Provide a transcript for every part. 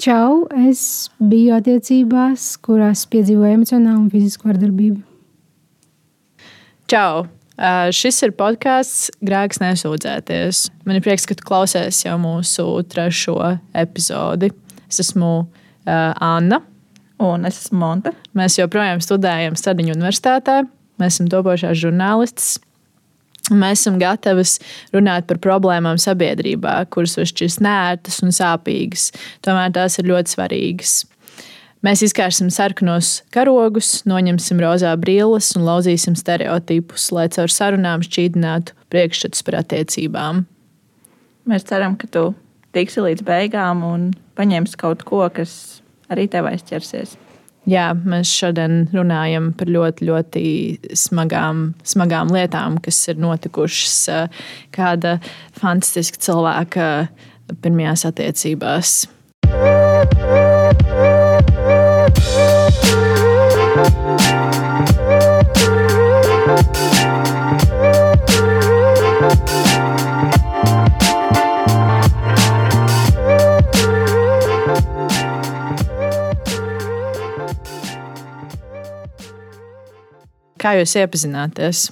Čau, es biju attiecībās, kurās piedzīvoju emocionālu un fizisku vardarbību. Čau! Uh, šis ir podkāsts Grēks nesūdzēties. Man ir prieks, ka tu klausies jau mūsu trešo epizodi. Es esmu uh, Anna. Un es esmu Monta. Mēs joprojām studējam Stadiņu universitātē. Mēs esam topošās žurnālistas. Mēs esam gatavi runāt par problēmām sabiedrībā, kuras var šķist nērtas un sāpīgas. Tomēr tās ir ļoti svarīgas. Mēs izkārsim sarkanos karogus, noņemsim rozā brilles un lauzīsim stereotipus, lai caur sarunām šķīdinātu priekšstats par attiecībām. Mēs ceram, ka tu tiksi līdz beigām un paņemsi kaut ko, kas arī tev aizķersies. Jā, mēs šodien runājam par ļoti, ļoti smagām, smagām lietām, kas ir notikušas kāda fantastiska cilvēka pirmajās attiecībās. Kā jūs iepazināties?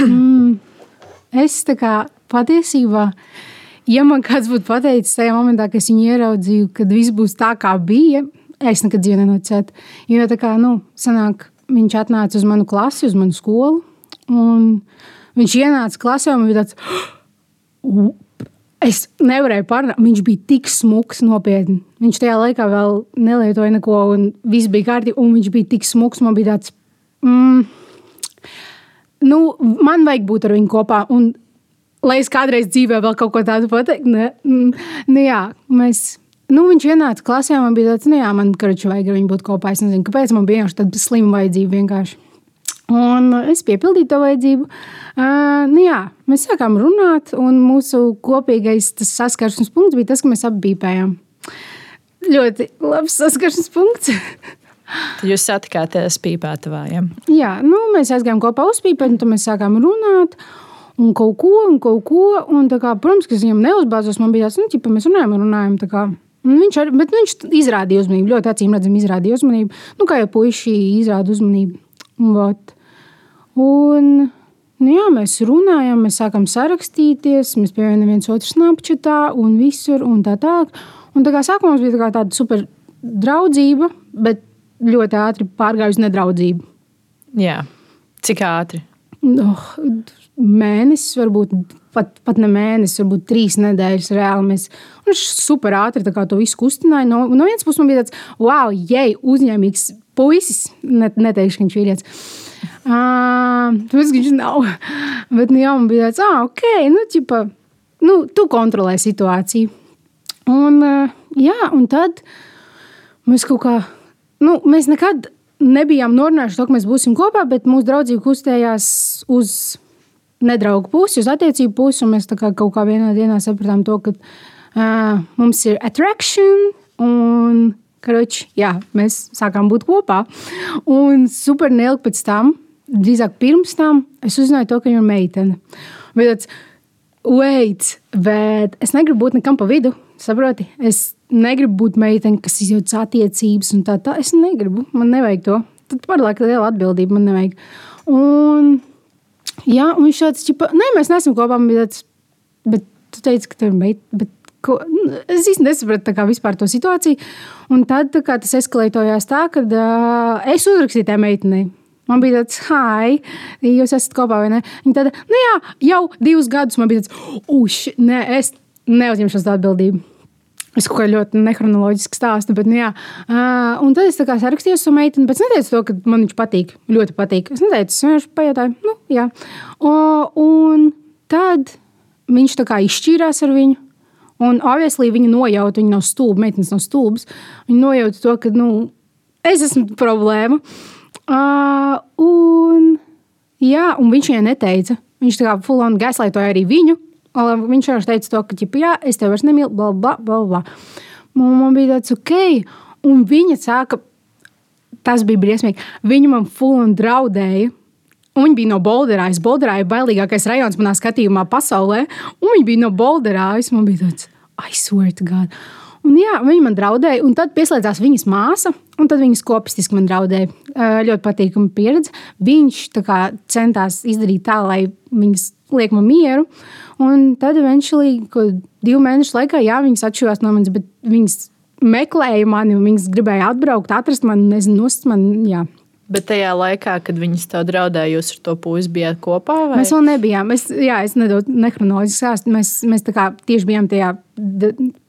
mm, es tā kā patiesībā, ja man kāds būtu pateicis tajā momentā, kad es viņu ieraudzīju, kad viss būs tā, kā bija, es nekad dzīvē nenocētu. Jo tā kā, nu, sanāk, viņš atnāca uz manu klasi, uz manu skolu, un viņš ienāca klasē, un bija tāds, es nevarēju parunāt, viņš bija tik smuks, nopietni. Viņš tajā laikā vēl nelietoja neko, un viss bija kārtībā, un viņš bija tik smuks, man bija tāds, mm, nu, man vajag būt ar viņu kopā. Un, lai es kādreiz dzīvē vēl kaut ko tādu pateiktu, ne, mm, nu, jā, mēs. Nu, viņš ienāca klasē, man bija tāds, nu, jā, man karaču vajag ar viņu būt kopā. Es nezinu, kāpēc man bija tāda slima vajadzība vienkārši. Un es piepildīju to vajadzību. Uh, nu jā, mēs sākām runāt, un mūsu kopīgais saskarsmes punkts bija tas, ka mēs abi bīpējām. Ļoti labs saskarsmes punkts. Tad jūs satikāties pīpētavājiem. Jā, nu, mēs aizgājām kopā uz pīpēt, un tad mēs sākām runāt. Un kaut ko, un kaut ko. Un, kā, protams, ka viņam neuzbāzos. Man bija tāds, nu, ķipa, mēs runājam, runājam. Kā, viņš, ar, viņš izrādīja uzmanību. Ļoti acīm redzami, izrādīja uzmanību. Nu, kā jau puiši izrāda uzmanību. Vat. Un, nu, jā, mēs runājam, mēs sākām sarakstīties. Mēs pievienojam viens otru snapchatā un visur un tā tālāk. Un tā kā sākumā mums bija tā tāda super draudzība, bet ļoti ātri pārgāju uz nedraudzību. Jā, cik ātri? Oh, mēnesis, varbūt pat, pat ne mēnesis, varbūt trīs nedēļas reāli. Mēs, viņš super ātri to visu kustināja. No, no vienas puses man bija tāds, wow, jei, uzņēmīgs puisis. Net, neteikšu, ka viņš ir vīrietis. Uh, tas viņš nav. Bet nu, jā, man bija tāds, ah, ok, nu, ķipa, nu, tu kontrolē situāciju. Un, uh, jā, un tad mēs kaut kā nu, mēs nekad nebijām norunājuši to, ka mēs būsim kopā, bet mūsu draudzība kustējās uz nedraugu pusi, uz attiecību pusi. Mēs kā kaut kā vienā dienā sapratām to, ka uh, mums ir attraction un karoči, jā, mēs sākām būt kopā. Un super neilgi pēc tam, drīzāk pirms tam, es uzzināju to, ka viņa ir meitene. Bet tāds, wait, bet es negribu būt nekam pa vidu, saproti? Es negribu būt meitene, kas izjūtas attiecības un tā tā. Es negribu, man nevajag to. Tad pārlieku liela atbildība man nevajag. Un, jā, un viņš tāds, čipa, nē, mēs neesam kopā, tāds, bet tu teici, ka tev ir meitene. Ko, es īstenībā nesapratu kā, to situāciju. Un tad kā, tas eskalējās tā, ka uh, es uzrakstīju tajā meitenei. Man bija tāds, hei, jūs esat kopā vai ne? Viņa tāda, nu jā, jau divus gadus man bija tāds, uš, nē, es neuzņemšu to atbildību. Es kaut kā ļoti nehronoloģiski stāstu, bet, nu, jā. Uh, un tad es tā kā sarakstījos ar meiteni, bet es neteicu to, ka man viņš patīk. Ļoti patīk. Es neteicu, es vienkārši pajautāju, nu, jā. O, un tad viņš tā kā izšķīrās ar viņu. Un, obviously, viņa nojauta, viņa nav stulba, meitenes nav stulbas. Viņa nojauta to, ka, nu, es esmu problēma. Uh, un, jā, un viņš viņai neteica. Viņš tā kā full on gaslaitoja arī viņu. Viņš jau teica, to, ka, ģipa, jā, es tev vairs nemīlu, bla, bla, bla. bla. Un man bija tāds, ok, un viņa sāka, tas bija briesmīgi. Viņa man full un draudēja. Viņa bija no Bolderājas. Bolderāja ir bailīgākais rajons manā skatījumā pasaulē. Un viņa bija no Bolderājas. Man bija tāds, I swear to God. Un, jā, viņa man draudēja, un tad pieslēdzās viņas māsa, un tad viņas kopistiski man draudēja. Ļoti patīkama pieredze. Viņš kā, centās izdarīt tā, lai viņas liek man mieru. Un tad, eventually, divu mēnešu laikā, jā, viņas atšķirās no manis, bet viņas meklēja mani, viņas gribēja atbraukt, atrast mani, nezinu, nost mani. Jā. Bet tajā laikā, kad viņas tev draudēja, jūs ar to puisi bijāt kopā? Vai? Mēs vēl nebijām. Mēs, jā, es nedaudz nehronoloģiski stāstu. Mēs, mēs tieši bijām tajā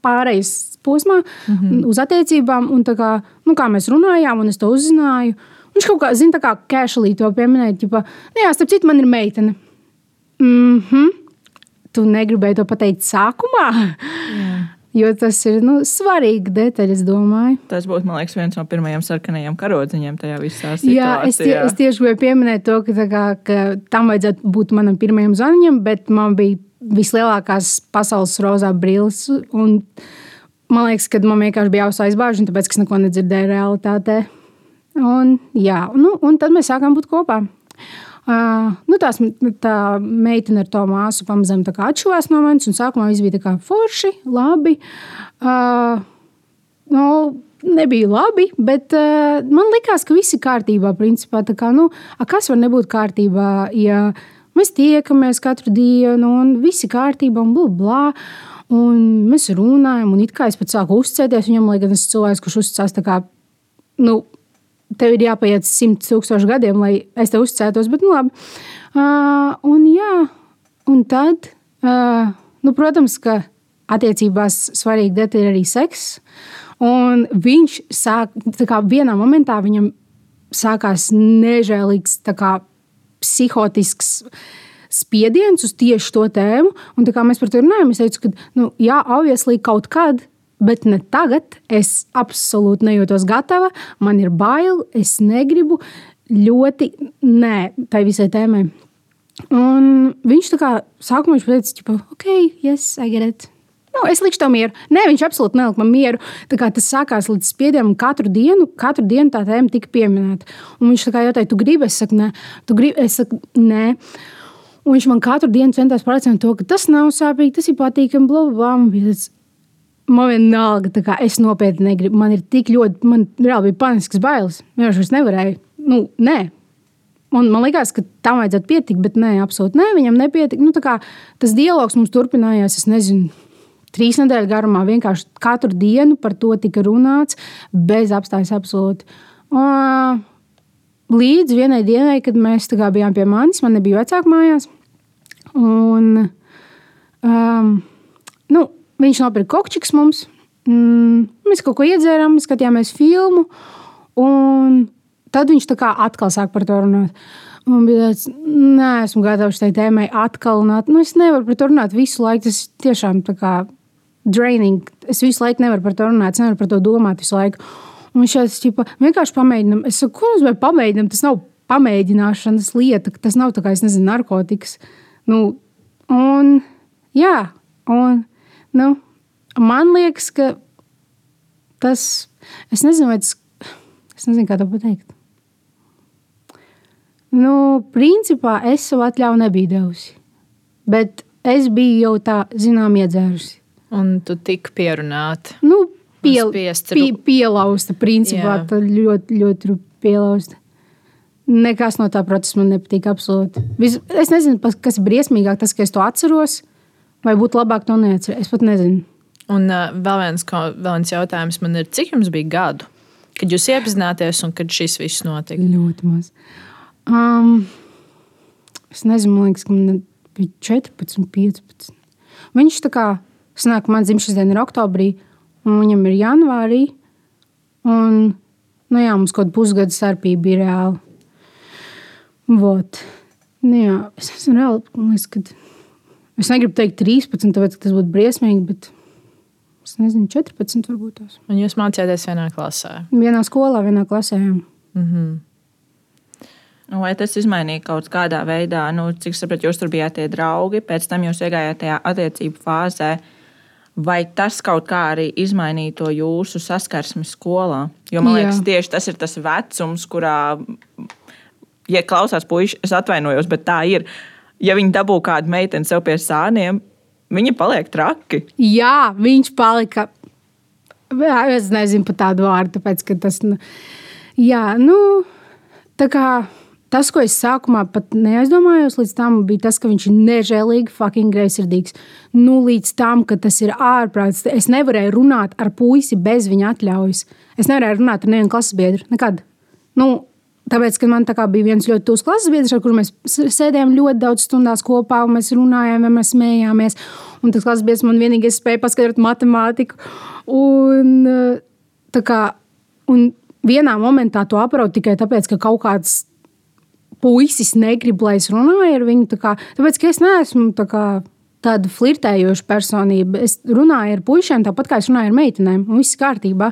pārejas posmā mm -hmm. uz attiecībām. Un kā, nu, kā mēs runājām, un es to uzzināju. Viņš kaut kā, zina, tā kā casually to pieminēja. Ģipa, nu, jā, starp citu, man ir meitene. Mm -hmm. Tu negribēji to pateikt sākumā? Jā. Jo tas ir nu, svarīgi detaļa, es domāju. Tas būtu, man liekas, viens no pirmajiem sarkanajiem karodziņiem tajā visā situācijā. Jā, es, tie, es tieši gribēju pieminēt to, ka, kā, ka tam vajadzētu būt manam pirmajam zvaniņam, bet man bija vislielākās pasaules rozā brilles. Un, man liekas, ka man vienkārši bija jāuzsājas bāžas, tāpēc, es neko nedzirdēju realitātē. Un, jā, nu, un tad mēs sākām būt kopā. Uh, nu, tās, tā meitene ar to māsu pamazām atšuvās no manis. Sākumā viss bija tā forši, labi. Uh, nu, nebija labi, bet uh, man likās, ka viss ir kārtībā. Principā, kā, nu, kas var nebūt kārtībā? Ja mēs tiekamies katru dienu, un viss ir kārtībā, un blā, blā. Un mēs runājam, un it kā es pat sāku uzcēties viņam, lai gan es esmu cilvēks, kurš uzcēlās tā kā. Nu, tev ir jāpaiet simt tūkstoši gadiem, lai es te uzticētos. Bet, nu, labi. Uh, un, jā, un tad, uh, nu, protams, ka attiecībās svarīgi detaļa ir arī seks. Un viņš sāk, kā vienā momentā viņam sākās nežēlīgs, kā psihotisks spiediens uz tieši to tēmu. Un kā mēs par to runājam, es teicu, ka, nu, jā, obviously kaut kad bet ne tagad. Es absolūti nejūtos gatava, man ir bail, es negribu ļoti, nē, tai visai tēmai. Un viņš tā kā sākumā viņš teica, ka, ok, yes, I get it. Nu, es likšu tev mieru. Nē, viņš absolūti nelika man mieru. Tas sākās līdz spiedienam, katru dienu, katru dienu tā tēma tika pieminēta. Un viņš tā jautāja, tu gribi, es saku, nē, tu gribi, es saku, nē. Un viņš man katru dienu centās pārliecināt to, ka tas nav sāpīgi, tas ir patīkami, bla, bla, bla man vienalga, kā es nopietni negribu. Man ir tik ļoti, man reāli bija panisks bailes. Vienkārši es nevarēju. Nu, nē. Un man liekas, ka tam vajadzētu pietikt, bet nē, absolūti nē, viņam nepietika. Nu, kā, tas dialogs mums turpinājās, es nezinu, trīs nedēļu garumā. Vienkārši katru dienu par to tika runāts, bez apstājas absolūti. Un, līdz vienai dienai, kad mēs bijām pie manis, man nebija vecāku mājās. Un, um, nu, Viņš nopirka kokčiks mums. Mm, mēs kaut ko iedzērām, skatījāmies filmu. Tad viņš atkal sāk par to runāt. Man bija tāds, nē, esmu gatavs šai tēmai atkal runāt. Nu, es nevaru par to runāt visu laiku. Tas tiešām tā kā draining. Es visu laiku nevaru par to runāt, es nevaru par to domāt visu laiku. Un viņš šāds, ķipa, vienkārši pamēģinām. Es saku, ko nozīmē pamēģinām? Tas nav pamēģināšanas lieta, tas nav tā kā, es nezinu, narkotikas. Nu, un, jā, un Nu, man liekas, ka tas, es nezinu, tas, es nezinu, kā to pateikt. Nu, principā es savu atļauju nebiju devusi. Bet es biju jau tā, zinām, iedzērusi. Un tu tik pierunāta. Nu, piel, pie, pielausta, principā, ļoti, ļoti pielausta. Nekas no tā procesa man nepatīk. Absolūti. Es nezinu, kas ir briesmīgāk, tas, ka es to atceros, Vai būtu labāk to neatcerēties? Es pat nezinu. Un uh, vēl, viens, ko, vēl viens jautājums man ir, cik jums bija gadu, kad jūs iepazināties un kad šis viss notika? Ļoti maz. Um, es nezinu, man liekas, ka man bija 14, 15. Viņš tā kā sanāk, man dzimšanas diena ir oktobrī, un viņam ir janvārī. Un, nu jā, mums kaut kāda pusgada starpība bija reāli. Vot. Nu jā, es esmu reāli, man liekas, kad Es negribu teikt 13, tāpēc tas būtu briesmīgi, bet es nezinu, 14 varbūt tās. Un jūs mācījāties vienā klasē? Vienā skolā, vienā klasē. Mm -hmm. Vai tas izmainīja kaut kādā veidā, nu, cik saprotu, jūs tur bijāt tie draugi, pēc tam jūs iegājāt tajā attiecību fāzē. Vai tas kaut kā arī izmainīja to jūsu saskarsmi skolā? Jo man liekas, Jā. tieši tas ir tas vecums, kurā, ja klausās puikas, es atvainojos, bet tā ir ja viņi dabū kādu meiteni sev pie sāniem, viņa paliek traki. Jā, viņš palika es nezinu par tādu vārdu, tāpēc ka tas. nu, Jā, nu, tā kā tas, ko es sākumā pat neaizdomājos, līdz tam bija tas, ka viņš ir nežēlīgi, fucking greizsirdīgs. Nu, līdz tam, ka tas ir ārprāts. Es nevarēju runāt ar puisi bez viņa atļaujas. Es nevarēju runāt ar nevienu klases biedru. Nekad. Nu, Tāpēc, ka man tā bija viens ļoti tuvs klases biedrs, ar kuru mēs sēdējām ļoti daudz stundās kopā, un mēs runājām, un mēs smējāmies. Un tas klases biedrs man vienīgais spēja paskaidrot matemātiku. Un, eh, kā, un vienā momentā to apraudu tikai tāpēc, ka kaut kāds puisis negrib, lai es runāju ar viņu. Tā kā, tāpēc, ka es neesmu tā kā, tāda flirtējoša personība. Es runāju ar puikiem, tāpat kā es runāju ar meitenēm, un viss kārtībā.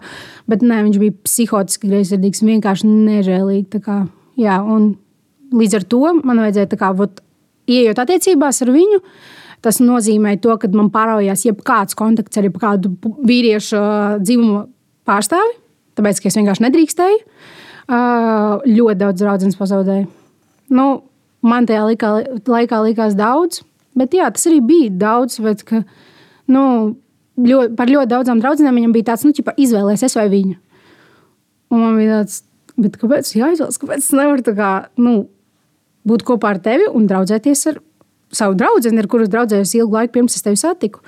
Bet nē, viņš bija psihotiski greizsirdīgs vienkārši nežēlīgi. Kā, jā, un līdz ar to man vajadzēja, kā, vot, ieejot attiecībās ar viņu. Tas nozīmē to, ka man pāraujās jebkāds kontakts ar jebkādu vīriešu dzimumu pārstāvi, tāpēc ka es vienkārši nedrīkstēju. Ļoti daudz draugu pazaudēju. Nu, man tajā laikā, laikā likās daudz, bet jā, tas arī bija daudz. Bet, ka, nu, ļoti, par ļoti daudzām draudzenēm viņam bija tāds, nu, ķipa, izvēlēties es vai viņa. Un man bija tāds, bet kāpēc jāizvēlas? Kāpēc es nevaru tā kā, nu, būt kopā ar tevi un draudzēties ar savu draugu, ar kuru draudzējos ilgu laiku pirms es tevi satiku?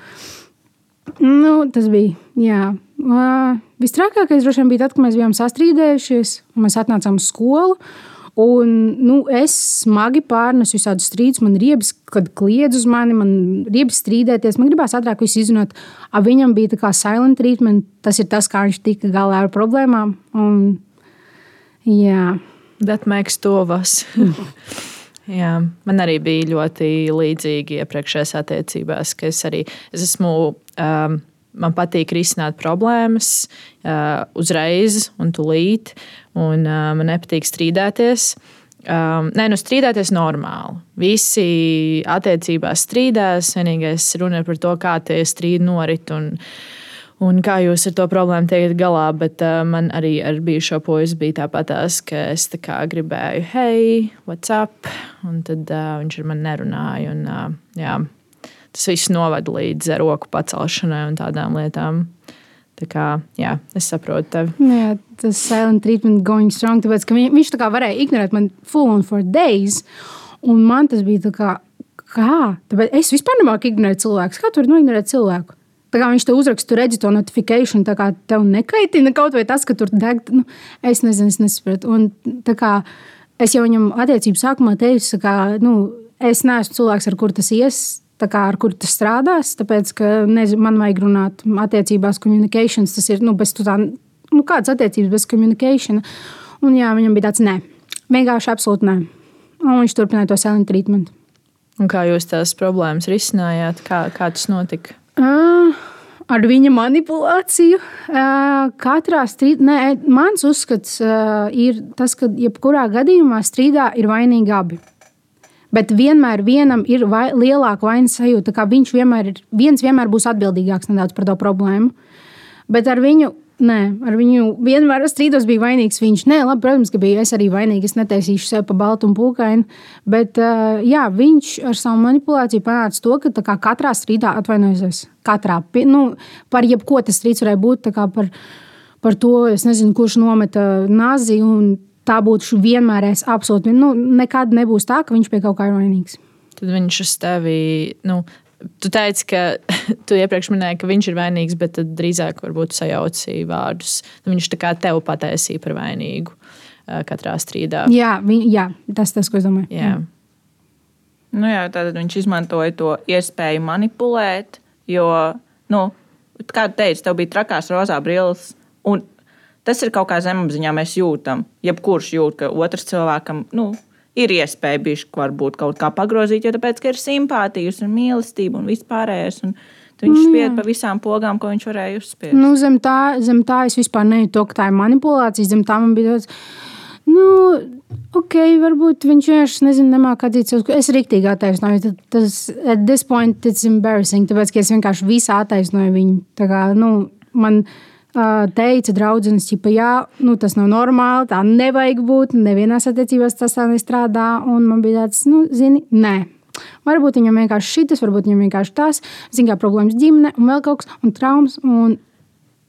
Nu, tas bija. Jā. Uh, Visstrakākais droši vien bija tad, kad mēs bijām sastrīdējušies. un Mēs atnācām uz skolu. Un, nu, es smagi pārnesu visādus strīdus. Man ir riebs, kad kliedz uz mani, man ir riebs strīdēties. Man gribās ātrāk visu izzināt. A viņam bija tā kā silent treatment. Tas ir tas, kā viņš tika galā ar problēmām. Un, jā. That makes of us. Jā, man arī bija ļoti līdzīgi iepriekšējās attiecībās, ka es arī es esmu. Um, man patīk risināt problēmas uh, uzreiz un tūlīt, un uh, man nepatīk strīdēties. Um, nē, nu strīdēties normāli. Visi attiecībās strīdās. Vienīgais runa ir par to, kā tie strīdi norit un, un kā jūs ar to problēmu tiekat galā. Bet uh, man arī ar bijušo puisi bija tāpatās, ka es tā kā gribēju, hei, what's up? Un tad uh, viņš ar mani nerunāja. Un, uh, jā, tas viss novada līdz roku pacelšanai un tādām lietām. Tā kā, jā, es saprotu tevi. Jā, tas silent treatment going strong. Tāpēc, ka viņ, viņš tā kā varēja ignorēt mani full on for days. Un man tas bija tā kā, kā? Tāpēc es vispār nemāku ignorēt cilvēku. Kā tu vari noignorēt cilvēku? Tā kā viņš te uzraksta, tu redzi to notifikāciju, tā kā tev nekaitina kaut vai tas, ka tur deg. Nu, es nezinu, es nesaprotu. Un tā kā es jau viņam attiecību sākumā teicu, ka nu, es neesmu cilvēks, ar kuru tas ies. Kā, ar kuru tas strādās, tāpēc, ka nezinu, man vajag runāt attiecībās, communications. Tas ir nu, bez tā, nu, kādas attiecības bez communication. Un jā, viņam bija tāds, nē, vienkārši absolūti nē. Un viņš turpināja to silent treatment. Un kā jūs tās problēmas risinājāt? Kā, kā tas notika? Uh, ar viņa manipulāciju. Katrā strīdā, mans uzskats ir tas, ka jebkurā gadījumā strīdā ir vainīgi abi. Bet vienmēr vienam ir vai, lielāka vainas sajūta. Viņš vienmēr, ir, viens vienmēr būs atbildīgāks nedaudz par to problēmu. Bet ar viņu, nē, ar viņu vienmēr strīdos bija vainīgs viņš. Nē, labi, protams, ka biju es arī vainīgs. Es netaisīšu sev pa baltu un pūkainu. Bet jā, viņš ar savu manipulāciju panāca to, ka kā, katrā strīdā atvainojas. Katrā, nu, par jebko tas strīds varēja būt. Par, par to, nezinu, kurš nometa nazi. un Tā būtu vienmēr es absolūti. Nu, nekad nebūs tā, ka viņš pie kaut kā ir vainīgs. Tad viņš uz tevi. Nu, tu teici, ka tu iepriekš minēji, ka viņš ir vainīgs, bet tad drīzāk varbūt sajauci vārdus. Nu, viņš tā kā tev pataisīja par vainīgu katrā strīdā. Jā, viņ, jā tas tas, ko es domāju. Jā. Nu, jā, tad viņš izmantoja to iespēju manipulēt. Jo, nu, kā tu teici, tev bija trakās rozā brilles. Un tas ir kaut kā zemapziņā mēs jūtam. Jebkurš jūt, ka otrs cilvēkam nu, ir iespēja bišķi varbūt kaut kā pagrozīt, jo tāpēc, ka ir simpātijas un mīlestība un vispārējais. Un viņš spied pa visām pogām, ko viņš varēja uzspiest. Nu, zem, tā, zem tā es vispār nejūtu, ka tā ir manipulācija. Zem tā man bija tāds, nu, ok, varbūt viņš vienkārši nezina, nemāķi atzīt sev. Es rīktīgi attaisnoju. Tas, at this point, it's embarrassing, tāpēc, ka es vienkārši visā attaisnoju viņu. Tā kā, nu, man uh, teica draudzenes, ka jā, nu, tas nav normāli, tā nevajag būt, nevienās attiecībās tas tā nestrādā. Un man bija tāds, nu, zini, nē. Varbūt viņam vienkārši šis, varbūt viņam vienkārši tas, zina, kā problēmas ģimene un vēl kaut kas, un traumas. Un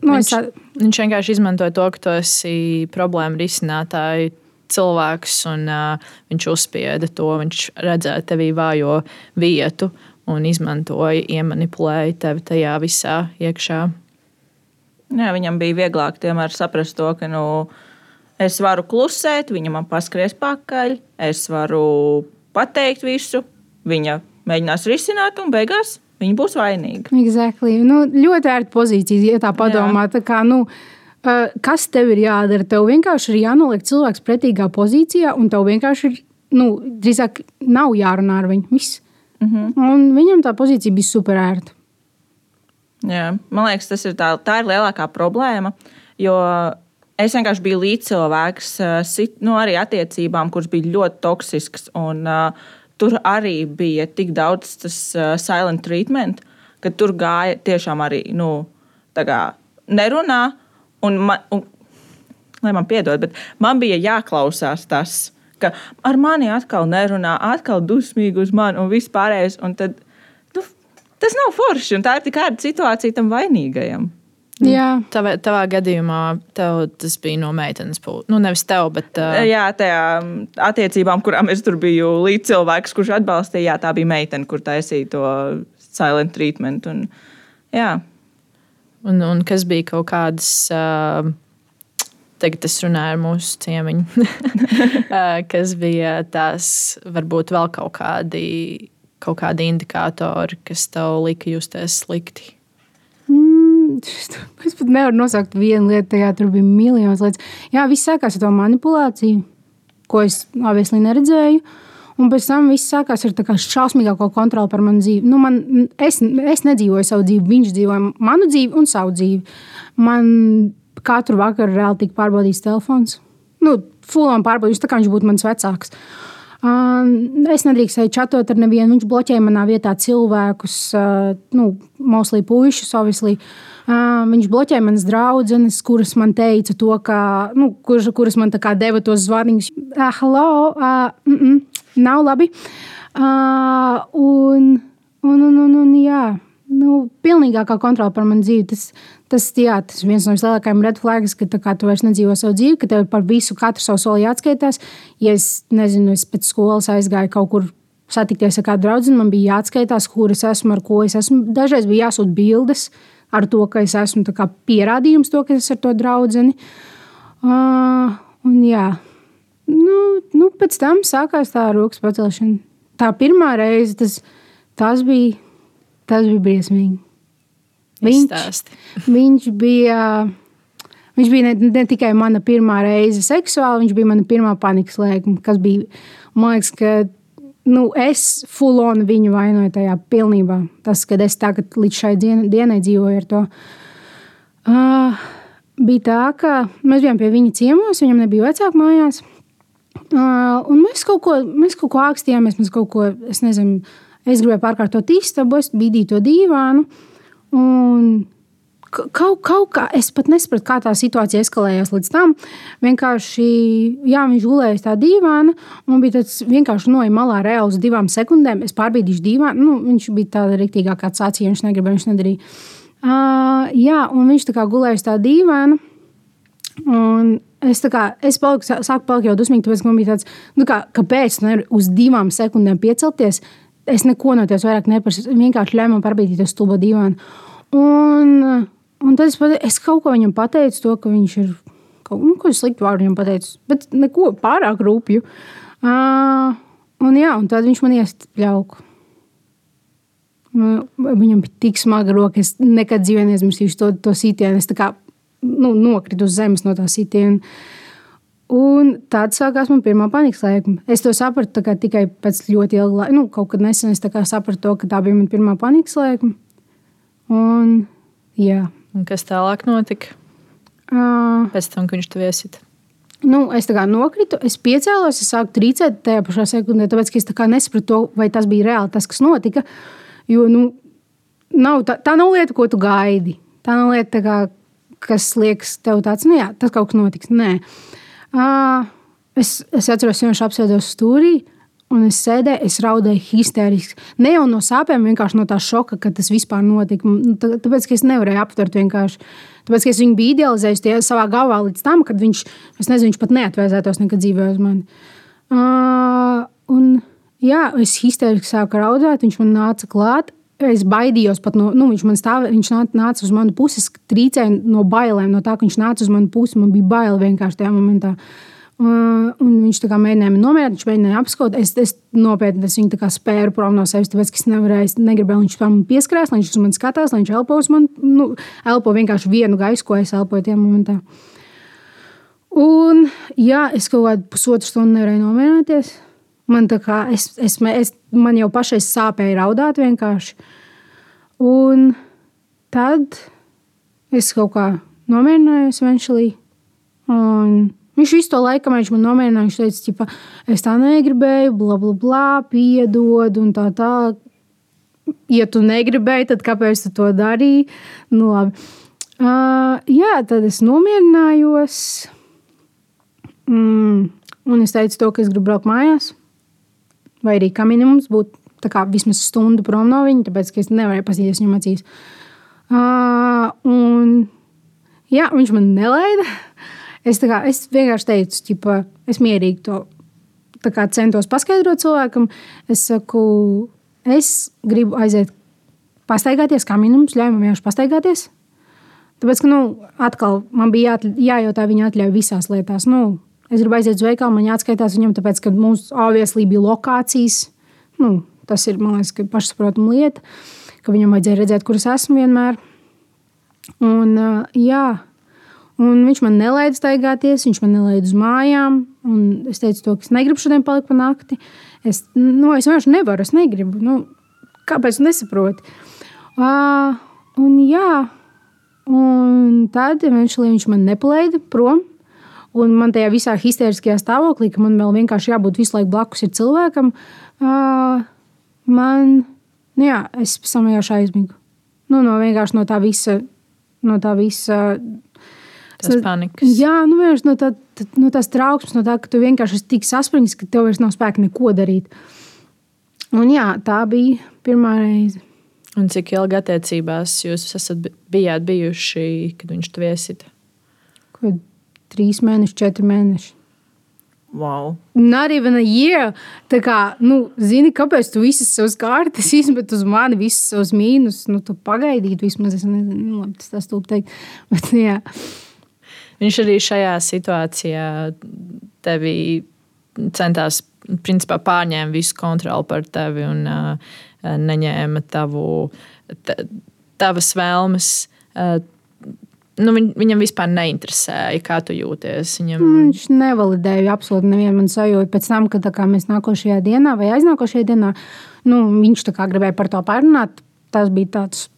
Nu, viņš, es, viņš vienkārši izmantoja to, ka tu esi problēma risinātāja cilvēks, un uh, viņš uzspieda to. Viņš redzēja tevī vājo vietu un izmantoja, iemanipulēja tevi tajā visā iekšā. Jā, viņam bija vieglāk saprast to, ka nu, es varu klusēt, viņa man paskries pakaļ, es varu pateikt visu, viņa mēģinās risināt, un beigās viņa būs vainīga. exactly. nu, ļoti ērta pozīcija, ja tā padomā. Tā kā, nu, kas tev ir jādara? Tev vienkārši ir jānoliek cilvēks pretīgā pozīcijā, un tev vienkārši ir, nu, drīzāk nav jārunā ar viņu. Viss. Mm -hmm. Un viņam tā pozīcija bija super ērta. Jā, man liekas, tas ir tā, tā ir lielākā problēma. Jo es vienkārši biju līdzcilvēks, uh, sit- nu, arī attiecībām, kuras bija ļoti toksiskas. Un, uh, tur arī bija tik daudz tas uh, silent treatment, ka tur gāja tiešām arī nu, kā nerunā. Un man, un, lai man piedod, bet man bija jāklausās tas, ka ar mani atkal nerunā, atkal dusmīgi uz mani un viss pārējais. Un tad, nu, tas nav forši, un tā ir tik ārta situācija tam vainīgajam. Jā, Tavā, tavā gadījumā tev tas bija no meitenes puses. Nu, nevis tev, bet uh, Jā, tajā attiecībām, kurām es tur biju līdzcilvēks, kurš atbalstīja, jā, tā bija meitene, kur taisīja to silent treatment. Un, jā, un, un kas bija kaut kādas. Uh, Tagad es runāju ar mūsu ciemiņu, kas bija tās, varbūt vēl kaut kādi, kaut kādi indikātori, kas tev lika justies slikti. Mm, Es pat nevaru nosaukt vienu lietu, tajā tur bija miljonus lietas. Jā, viss sākās ar to manipulāciju, ko es obviously neredzēju. Un pēc tam viss sākās ar tādu šausmīgāko kontroli par manu dzīvi. Nu, man, es, es nedzīvoju savu dzīvi, viņš dzīvoja manu dzīvi un savu dzīvi. Man katru vakaru reāli tika pārbaudīts telefons. Nu, Fulām pārbaudījis, tā kā viņš būtu mans vecāks. Uh, es nedrīkstēju čatot ar nevienu. Viņš bloķēja manā vietā cilvēkus, nu, mauslī puišus, obviously. Viņš bloķēja manas draudzenes, kuras man teica to, ka, nu, kuras, kuras man deva tos zvaniņus. Uh, hello, uh, mm -mm, nav labi. Uh, un, un, un, un, un, jā, nu, pilnīgākā kontrola par manu dzīvi. Tas, tas, jā, tas viens no vislielākajiem red flags, ka kā tu vairs nedzīvo savu dzīvi, ka tev par visu katru savu soli jāatskaitās. Ja es nezinu, es pēc skolas aizgāju kaut kur satikties ar kādu draugu, man bija jāatskaitās, kur es esmu, ar ko es esmu. Dažreiz bija jāsūta bildes ar to, ka es esmu kā pierādījums to, ka es esmu ar to draugu. Uh, un jā, nu, nu, pēc tam sākās tā rokas pacelšana. Tā pirmā reize tas, tas, bija, tas bija briesmīgi. Viņš, viņš bija. Viņš bija ne, ne tikai mana pirmā reize seksuāli, viņš bija mana pirmā panikas lēkme, kas bija, man liekas, ka nu, es fulonu viņu vainoju tajā pilnībā. Tas, kad es tagad līdz šai dien, dienai dzīvoju ar to. Uh, bija tā, ka mēs bijām pie viņa ciemos, viņam nebija vecāku mājās. Uh, un mēs kaut ko, mēs kaut ko ākstījāmies, mēs kaut ko, es nezinu, es gribēju pārkārtot istabu, es bīdīju to dīvānu. Kaut, kaut kā, es pat nesapratu, kā tā situācija eskalējās līdz tam. Vienkārši, jā, viņš gulēja tā dīvāna, un bija tāds vienkārši noja malā reāli uz divām sekundēm. Es pārbīdīšu dīvānu, nu, viņš bija tāda rīktīgā kā sācija, viņš negribēja, viņš nedarīja. Uh, jā, un viņš tā kā gulēja tā dīvāna. Un es, kā, es paliku, sā- sāku palikt jau dusmīgi, tāpēc, man bija tāds, nu, kā, kāpēc tu nevari uz divām sekundēm piecelties. Es neko no tevis vairāk neprasu. Vienkārši ļauj man pārbīdīt to stulbo dīvānu. Un, un tad es, es kaut ko viņam pateicu, to, ka viņš ir kaut nu, ko sliktu vārdu viņam pateicis, bet neko pārāk rūpju. Uh, un, jā, un tad viņš man iest pļauku. Nu, Viņam bija tik smaga roka, es nekad dzīvē neaizmirsīšu to, to sitienu. Es kā nu, nokritu uz zemes no tā sitiena. Un tad sākās mana pirmā panikas lēkme. Es to sapratu tikai pēc ļoti ilga laika. Nu, kaut kad nesen es sapratu, to, ka tā bija mana pirmā panikas lēkme. Un, jā, Un kas tālāk notika uh, pēc tam, kad viņš tev iesita? nu, es tā kā nokritu, es piecēlos, es sāku trīcēt tajā pašā sekundē, tāpēc ka es tā nesapratu, to, vai tas bija reāli tas, kas notika. Jo nu, nav, tā, tā nav lieta, ko tu gaidi. Tā nav lieta, tā kā, kas liekas tev tāds, nu jā, tas kaut kas notiks. Nē. Uh, es, es atceros, ka viņš apsēdos stūrī, Un es sēdēju, es raudēju histēriski. Ne jau no sāpēm, vienkārši no tā šoka, ka tas vispār notika. Tāpēc, es nevarēju aptvert vienkārši. Tāpēc, es viņu biju idealizējis savā galvā līdz tam, kad viņš, nezinu, viņš pat neatvēsētos nekad dzīvē uz mani. Uh, un, jā, es histēriski sāku raudāt, viņš man nāca klāt. Es baidījos pat no, nu, viņš man stāvēja, viņš nāca uz manu pusi, trīcēja no bailēm, no tā, ka viņš nāca uz manu pusi. Man bija bail vienkārši tajā momentā. Uh, Uh, un viņš mēģināja nomierināt, viņš mēģināja apskaut. Es, es nopietni es viņu spēru prom no sevis, tāpēc, es nevarēju, negribēju, lai viņš man pieskrās, lai viņš uz mani skatās, lai viņš elpo uz mani. Nu, elpo vienkārši vienu gaisu, ko es elpoju tajā momentā. Un, jā, es kaut kādu pusotru stundu nevarēju nomierināties. Man, kā, es, es, es, man jau pašai sāpēja raudāt vienkārši. Un tad es kaut kā nomierinājos, eventually. Un Viņš visu to laiku, man nomierināja, viņš teica, ka es tā negribēju, bla, bla, bla, piedod un tā tālāk. Ja tu negribēji, tad kāpēc tu to darīji? Nu, labi. uh, jā, tad es nomierinājos. Mm, un es teicu, to, ka es gribu braukt mājās. Vai arī kā minimums būt kā, vismaz stundu prom no viņa, tāpēc es nevarēju paskatīties viņam acīs. Uh, un, jā, viņš man nelaida. Es, kā, es vienkārši teicu, ķipa, es mierīgi to kā, centos paskaidrot cilvēkam. Es saku, es gribu aiziet, pastaigāties, kā minimums, ļauj man vienkārši pastaigāties. Tāpēc, ka, nu, atkal man bija jā, jājautā viņa atļauja visās lietās. Nu, es gribu aiziet uz veikalu, man jāatskaitās viņam, tāpēc, ka mūsu obviously bija lokācijas. Nu, tas ir, man liekas, pašsaprotama lieta, ka viņam vajadzēja redzēt, kur es esmu vienmēr. Un, jā, Un viņš man nelaida staigāties, viņš man nelaida uz mājām. Es teicu, to, ka es negribu šodien palikt pa nakti. Es, nu, es vienkārši nevaru, es negribu. Nu, kāpēc? Nesaprotu. Uh, un, jā, un tad viņš, viņš man nepalaida prom. Un man tajā visā histēriskajā stāvoklī, ka man vēl vienkārši jābūt visu laiku blakus cilvēkam, uh, man, nu jā, es vienkārši aizmigu. Nu, no vienkārši no tā visa, no tā visa tas panikas. Jā, nu, vienkārši no, tā, no tās trauksmes, no tā, ka tu vienkārši esi tik saspringts, ka tev vairs nav spēka neko darīt. Un jā, tā bija pirmā reize. Un cik ilgi attiecībās jūs esat bijāt bijuši, kad viņš to viesita? Kad trīs mēneši, četri mēneši. Wow. Not even a year. Tā kā, nu, zini, kāpēc tu visas savas kārtas izmet uz mani, visas savas mīnus. Nu, tu pagaidītu vismaz. Es nezinu, nu, labi, tas tas tūp teikt. Bet, jā. Viņš arī šajā situācijā tevi centās principā, pārņēma visu kontroli par tevi un uh, neņēma tavu, tavas vēlmes. Uh, nu, viņ, viņam vispār neinteresēja, kā tu jūties. Viņam... Viņš nevalidēja absolūti nevienu manu sajūtu. Pēc tam, kad kā, mēs nākošajā dienā vai aiznākošajā dienā, nu, viņš gribēja par to parunāt. Tas bija tāds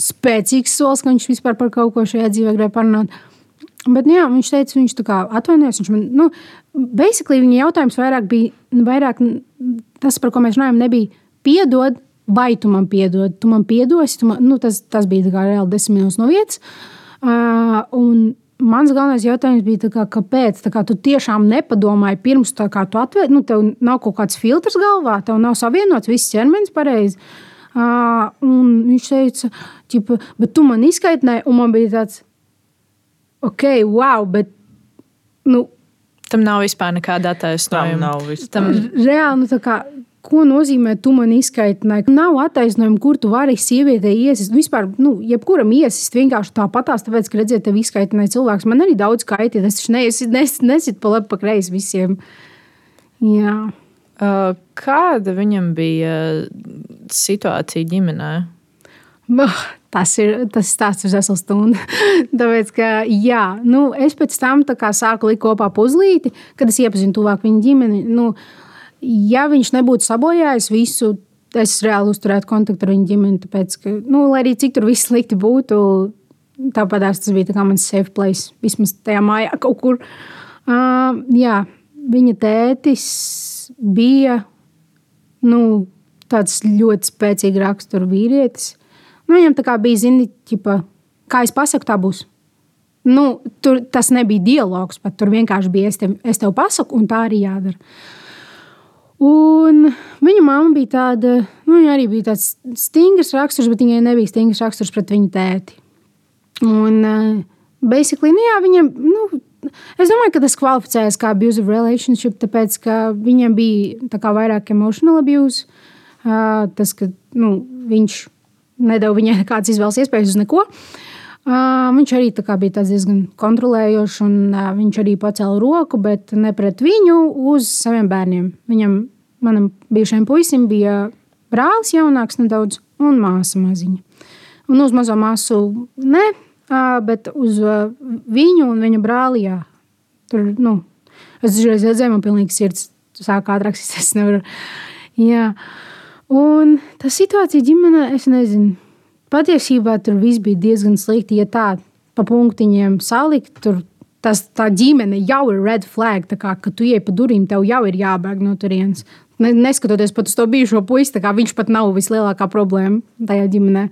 spēcīgs solis, ka viņš vispār par kaut ko šajā dzīvē gribēja parunāt. Bet, nu jā, viņš teica, viņš atvainojas. Viņš man, nu, basically, viņa jautājums vairāk bija, vairāk tas, par ko mēs runājam, nebija piedod, vai tu man piedod. Tu man piedosi, tu man, nu, tas, tas bija reāli desmit minūtes no vietas. Uh, Mans galvenais jautājums bija, kā, kāpēc? Tā kā tu tiešām nepadomāji pirms tam, kā tu atvērt, nu, tev nav kaut kāds filtrs galvā, tev nav savienots viss ķermenis pareizi. Uh, viņš teica, bet tu man izskaidroji, un man bija tāds, ok, wow, bet. Nu, Tam nav vispār nekāda attaisnojuma. Tam reāli, nu, kā, ko nozīmē, tu man izskaidroji. Nav attaisnojuma, kur tu vari sievietei iesist. Vispār, nu, jebkuram iesist vienkārši tāpatās, tāpēc, ka redziet, tev izskaidroja cilvēks. Man arī daudz kaitīt. Es taču nesit, nesit, nesit pa labi, pa kreisi visiem. Jā. Uh, kāda viņam bija situācija ģimenē? Tas ir tas stāsts uz veselu stundu. Tāpēc, ka, jā, nu, es pēc tam sāku likt kopā puzlīti, kad es iepazinu tuvāk viņa ģimeni. Nu, ja viņš nebūtu sabojājis visu, es reāli uzturētu kontaktu ar viņa ģimeni. Tāpēc, ka, nu, lai arī cik tur viss slikti būtu, tāpat tas bija tā mans safe place, vismaz tajā mājā kaut kur. Uh, jā, viņa tētis bija nu, tāds ļoti spēcīgs rakstura vīrietis. Nu, viņam tā kā bija, zini, ķipa, kā es pasaku, tā būs. Nu, tur tas nebija dialogs, pat tur vienkārši bija es tev, es tev pasaku, un tā arī jādara. Un viņa mamma bija tāda, nu, viņa arī bija tāds stingrs raksturs, bet viņai nebija stingrs raksturs pret viņu tēti. Un, uh, basically, nu, jā, viņam, nu, es domāju, ka tas kvalificējas kā abusive relationship, tāpēc, ka viņam bija tā kā vairāk emotional abuse. Uh, tas, ka nu, viņš nedēļa viņai nekādas izvēles iespējas uz neko. Uh, viņš arī bija diezgan kontrolējošs, un viņš arī pacēla roku, bet ne pret viņu, uz saviem bērniem. Viņam, manam bijušajam puisim, bija brālis jaunāks nedaudz un māsa maziņa. Un uz mazo māsu ne, bet uz viņu un viņa brāli. Jā. Tur, nu, es dažreiz redzēju, man pilnīgi sirds sāk ātrāk izsēst. Jā. Un tā situācija ģimenē, es nezinu, patiesībā tur viss bija diezgan slikti. Ja tā pa punktiņiem salikt, tur tas, tā ģimene jau ir red flag. Kā, kad tu ienāc pa durvīm, tev jau ir jābēg no turienes. Neskatoties pat uz to bijušo puisi, viņš pat nav vislielākā problēma tajā ģimenē.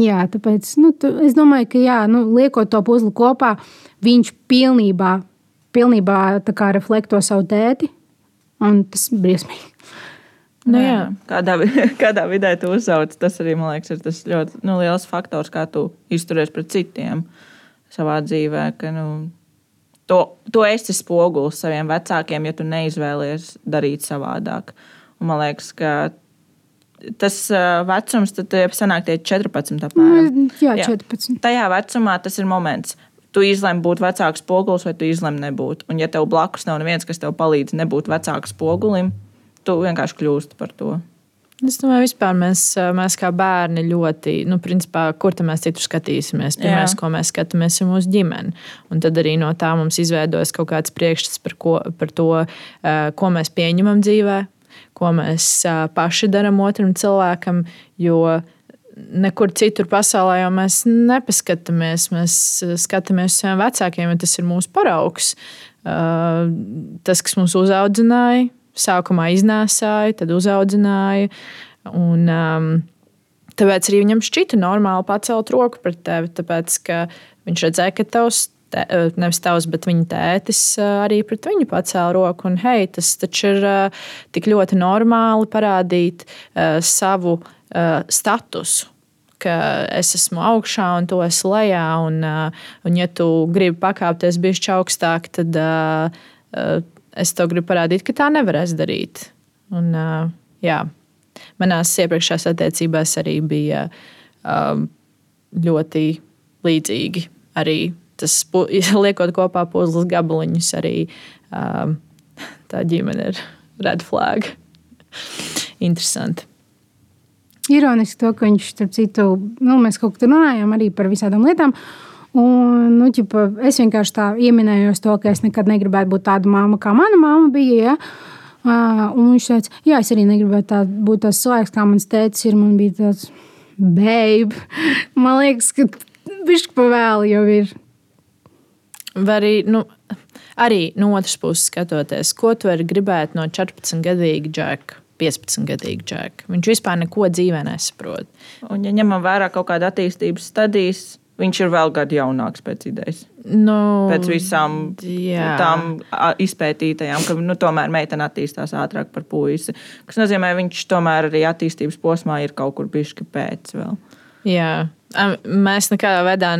Jā, tāpēc nu, tu, es domāju, ka jā, nu, liekot to puzli kopā, viņš pilnībā, pilnībā reflekto savu tēti. Un tas ir briesmīgi. Nu, jā. kādā, kādā vidē tu uzauc, tas arī man liekas, ir tas ļoti nu, liels faktors, kā tu izturies pret citiem savā dzīvē. Ka, nu, to, to esi spogulis saviem vecākiem, ja tu neizvēlies darīt savādāk. Un man liekas, ka tas vecums, tad sanāk tie 14. Apmēram. Nu, jā, 14. Jā. Tajā vecumā tas ir moments. Tu izlemi būt vecāks spogulis, vai tu izlemi nebūt. Un, ja tev blakus nav neviens, kas tev palīdz nebūt vecāks spogulim, tu vienkārši kļūsti par to. Es domāju, vispār mēs, mēs kā bērni ļoti, nu, principā, kur mēs citur skatīsimies. Pirmais, Jā. ko mēs skatāmies, ir mūsu ģimene. Un tad arī no tā mums izveidojas kaut kāds priekšstats par, ko, par to, ko mēs pieņemam dzīvē, ko mēs paši darām otram cilvēkam. Jo nekur citur pasaulē jau mēs nepaskatāmies. Mēs skatāmies uz saviem vecākiem, un tas ir mūsu paraugs. Tas, kas mūs uzaudzināja, sākumā iznēsāja, tad uzaudzināja. Un, um, tāpēc arī viņam šķita normāli pacelt roku pret tevi, tāpēc ka viņš redzēja, ka tavs. Te, uh, nevis tavs, bet viņa tētis uh, arī pret viņu pacēla roku. Un, hei, tas taču ir uh, tik ļoti normāli parādīt uh, savu uh, statusu ka es esmu augšā un tu esi lejā. Un, un ja tu gribi pakāpties bišķi augstāk, tad uh, es to gribu parādīt, ka tā nevarēs darīt. Un, uh, jā, manās iepriekšējās attiecībās arī bija um, ļoti līdzīgi. Arī tas, liekot kopā puzles gabaliņus, arī um, tā ģimene ir red flag. Interesanti. Ironiski to, ka viņš, starp citu, nu, mēs kaut kā runājām arī par visādām lietām. Uh, Un, nu, ģipa, es vienkārši tā ieminējos to, ka es nekad negribētu būt tāda māma, kā mana māma bija. Ja? Uh, un viņš teica, jā, es arī negribētu tā, būt tāds cilvēks, kā mans tēvs ir. Man bija tāds, babe, man liekas, ka viņš pa vēlu jau ir. Vai arī, nu, arī no otras puses skatoties, ko tu vari gribēt no 14-gadīga džeka? 15-gadīgu džeku. Viņš vispār neko dzīvē nesaprot. Un, ja ņemam vērā kaut kādu attīstības stadijas, Viņš ir vēl gadu jaunāks pēc idejas. Nu, pēc visām jā. tām izpētītajām, ka nu, tomēr meitene attīstās ātrāk par puisi. Tas nozīmē, ka viņš tomēr arī attīstības posmā ir kaut kur bijis pēc vēl. Jā. Mēs nekādā veidā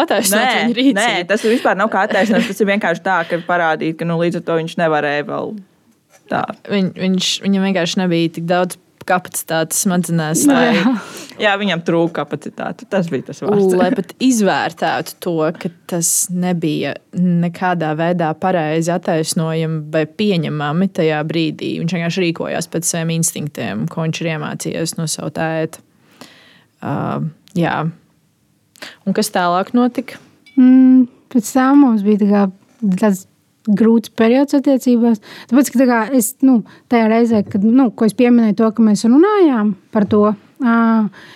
attaisnot viņu rīcību. Nē, tas vispār nav kā attaisnot. Tas ir vienkārši tā, ka parādīt, ka nu, līdz ar to viņš nevarēja vēl tā. Viņ, viņš, viņam vienkārši nebija tik daudz kapacitātes smadzenēs. Lai, jā. jā, viņam trūka kapacitāte. Tas bija tas vārds. lai pat izvērtētu to, ka tas nebija nekādā veidā pareizi attaisnojami vai pieņemami tajā brīdī. Viņš vienkārši rīkojās pēc saviem instinktiem, ko viņš ir iemācījies no sava tēta. Uh, jā. Un kas tālāk notika? Mm, pēc tam mums bija tā tāds grūts periods attiecībās. Tāpēc, ka tā kā, es nu, tajā reizē, kad nu, es pieminēju to, ka mēs runājām par to, uh,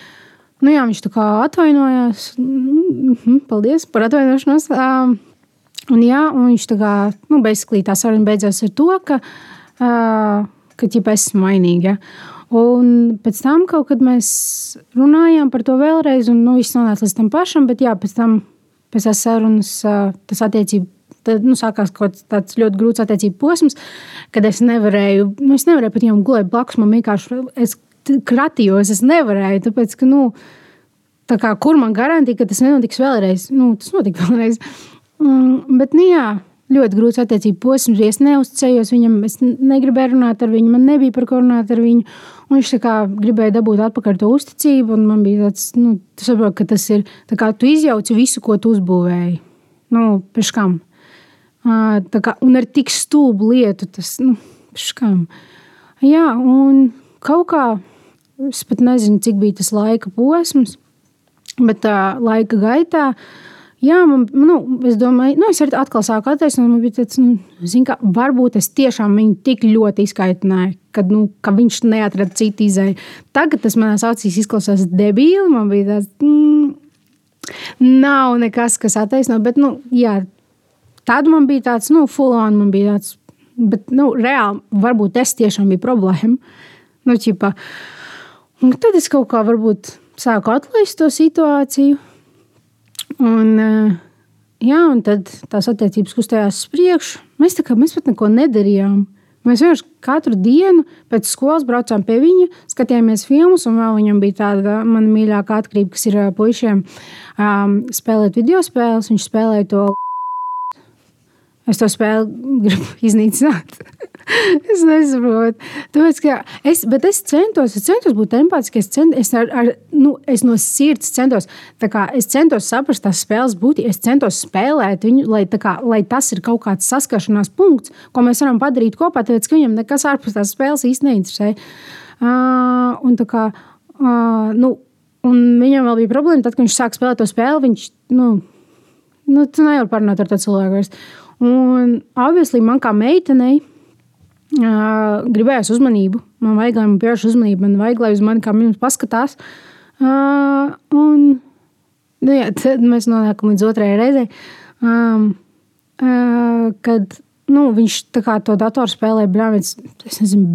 nu, jā, viņš tā kā atvainojās. Mm -hmm, paldies par atvainošanos. Uh, un, jā, un viņš tā kā, nu, basically tā saruna beidzās ar to, ka, uh, ka ķipa esmu mainīga. Ja? Un pēc tam kaut kad mēs runājām par to vēlreiz, un nu, viss nonāca līdz tam pašam, bet jā, pēc tam, pēc tās sarunas, tas attiecības tad nu, sākās kaut kāds ļoti grūts attiecību posms, kad es nevarēju, nu, es nevarēju pat viņam gulēt blakus. Man vienkārši es kratījos, es nevarēju. Tāpēc, ka, nu, tā kā, kur man garantija, ka tas nenotiks vēlreiz? Nu, tas notika vēlreiz. Mm, bet, nu, jā, ļoti grūts attiecību posms. Es neuzticējos viņam, es negribēju runāt ar viņu, man nebija par ko runāt ar viņu. Un viņš kā, gribēja dabūt atpakaļ to uzticību, un man bija tāds, nu, saprot, ka tas ir, kā tu izjauci visu, ko tu uzbūvēji. Nu, pēc kam? Kā, un ar tik stūbu lietu, tas, nu, pēc kam? Jā, un kaut kā, es pat nezinu, cik bija tas laika posms, bet tā laika gaitā, Jā, man, nu, es domāju, nu, es arī atkal sāku attaisnot. Man bija tāds, nu, zin, ka varbūt es tiešām viņu tik ļoti izkaitināju, ka, nu, ka viņš neatrada citu izēju. Tagad tas manās acīs izklausās debīli. Man bija tāds, mm, nav nekas, kas attaisno. Bet, nu, jā, tad man bija tāds, nu, full on, man bija tāds, bet, nu, reāli, varbūt es tiešām biju problēma. Nu, ķipa, un tad es kaut kā varbūt sāku atlaist to situāciju Un, eh, jā, un tad tās attiecības kustējās uz priekšu. Mēs, kā, mēs pat neko nedarījām. Mēs vienkārši katru dienu pēc skolas braucām pie viņa, skatījāmies filmus, un vēl viņam bija tāda mana mīļākā atkarība, kas ir eh, puišiem um, spēlēt video spēles. Viņš spēlēja to. Es to spēli gribu iznīcināt. es nesaprotu. Tāpēc, es, bet es centos, es centos būt empātisks. Es, cent, es, ar, ar, nu, es no sirds centos, kā, es centos saprast tās spēles būtību. Es centos spēlēt viņu, lai, kā, lai tas ir kaut kāds saskaršanās punkts, ko mēs varam padarīt kopā. Tāpēc, ka viņam nekas ārpus tās spēles īstenībā neinteresē. Uh, un, kā, uh, nu, un viņam vēl bija problēma, tad, kad viņš sāk spēlēt to spēli. Viņš, nu, nu, tu nevari parunāt ar to cilvēku vairs. Un, obviously, man kā meitenei, Uh, gribējās uzmanību. Man vajag, lai man pievērš uzmanību, man vajag, lai uz mani kā minūte paskatās. Uh, un, nu, jā, tad mēs nonākam līdz otrajai reizei, um, uh, kad nu, viņš to datoru spēlēja brāļus,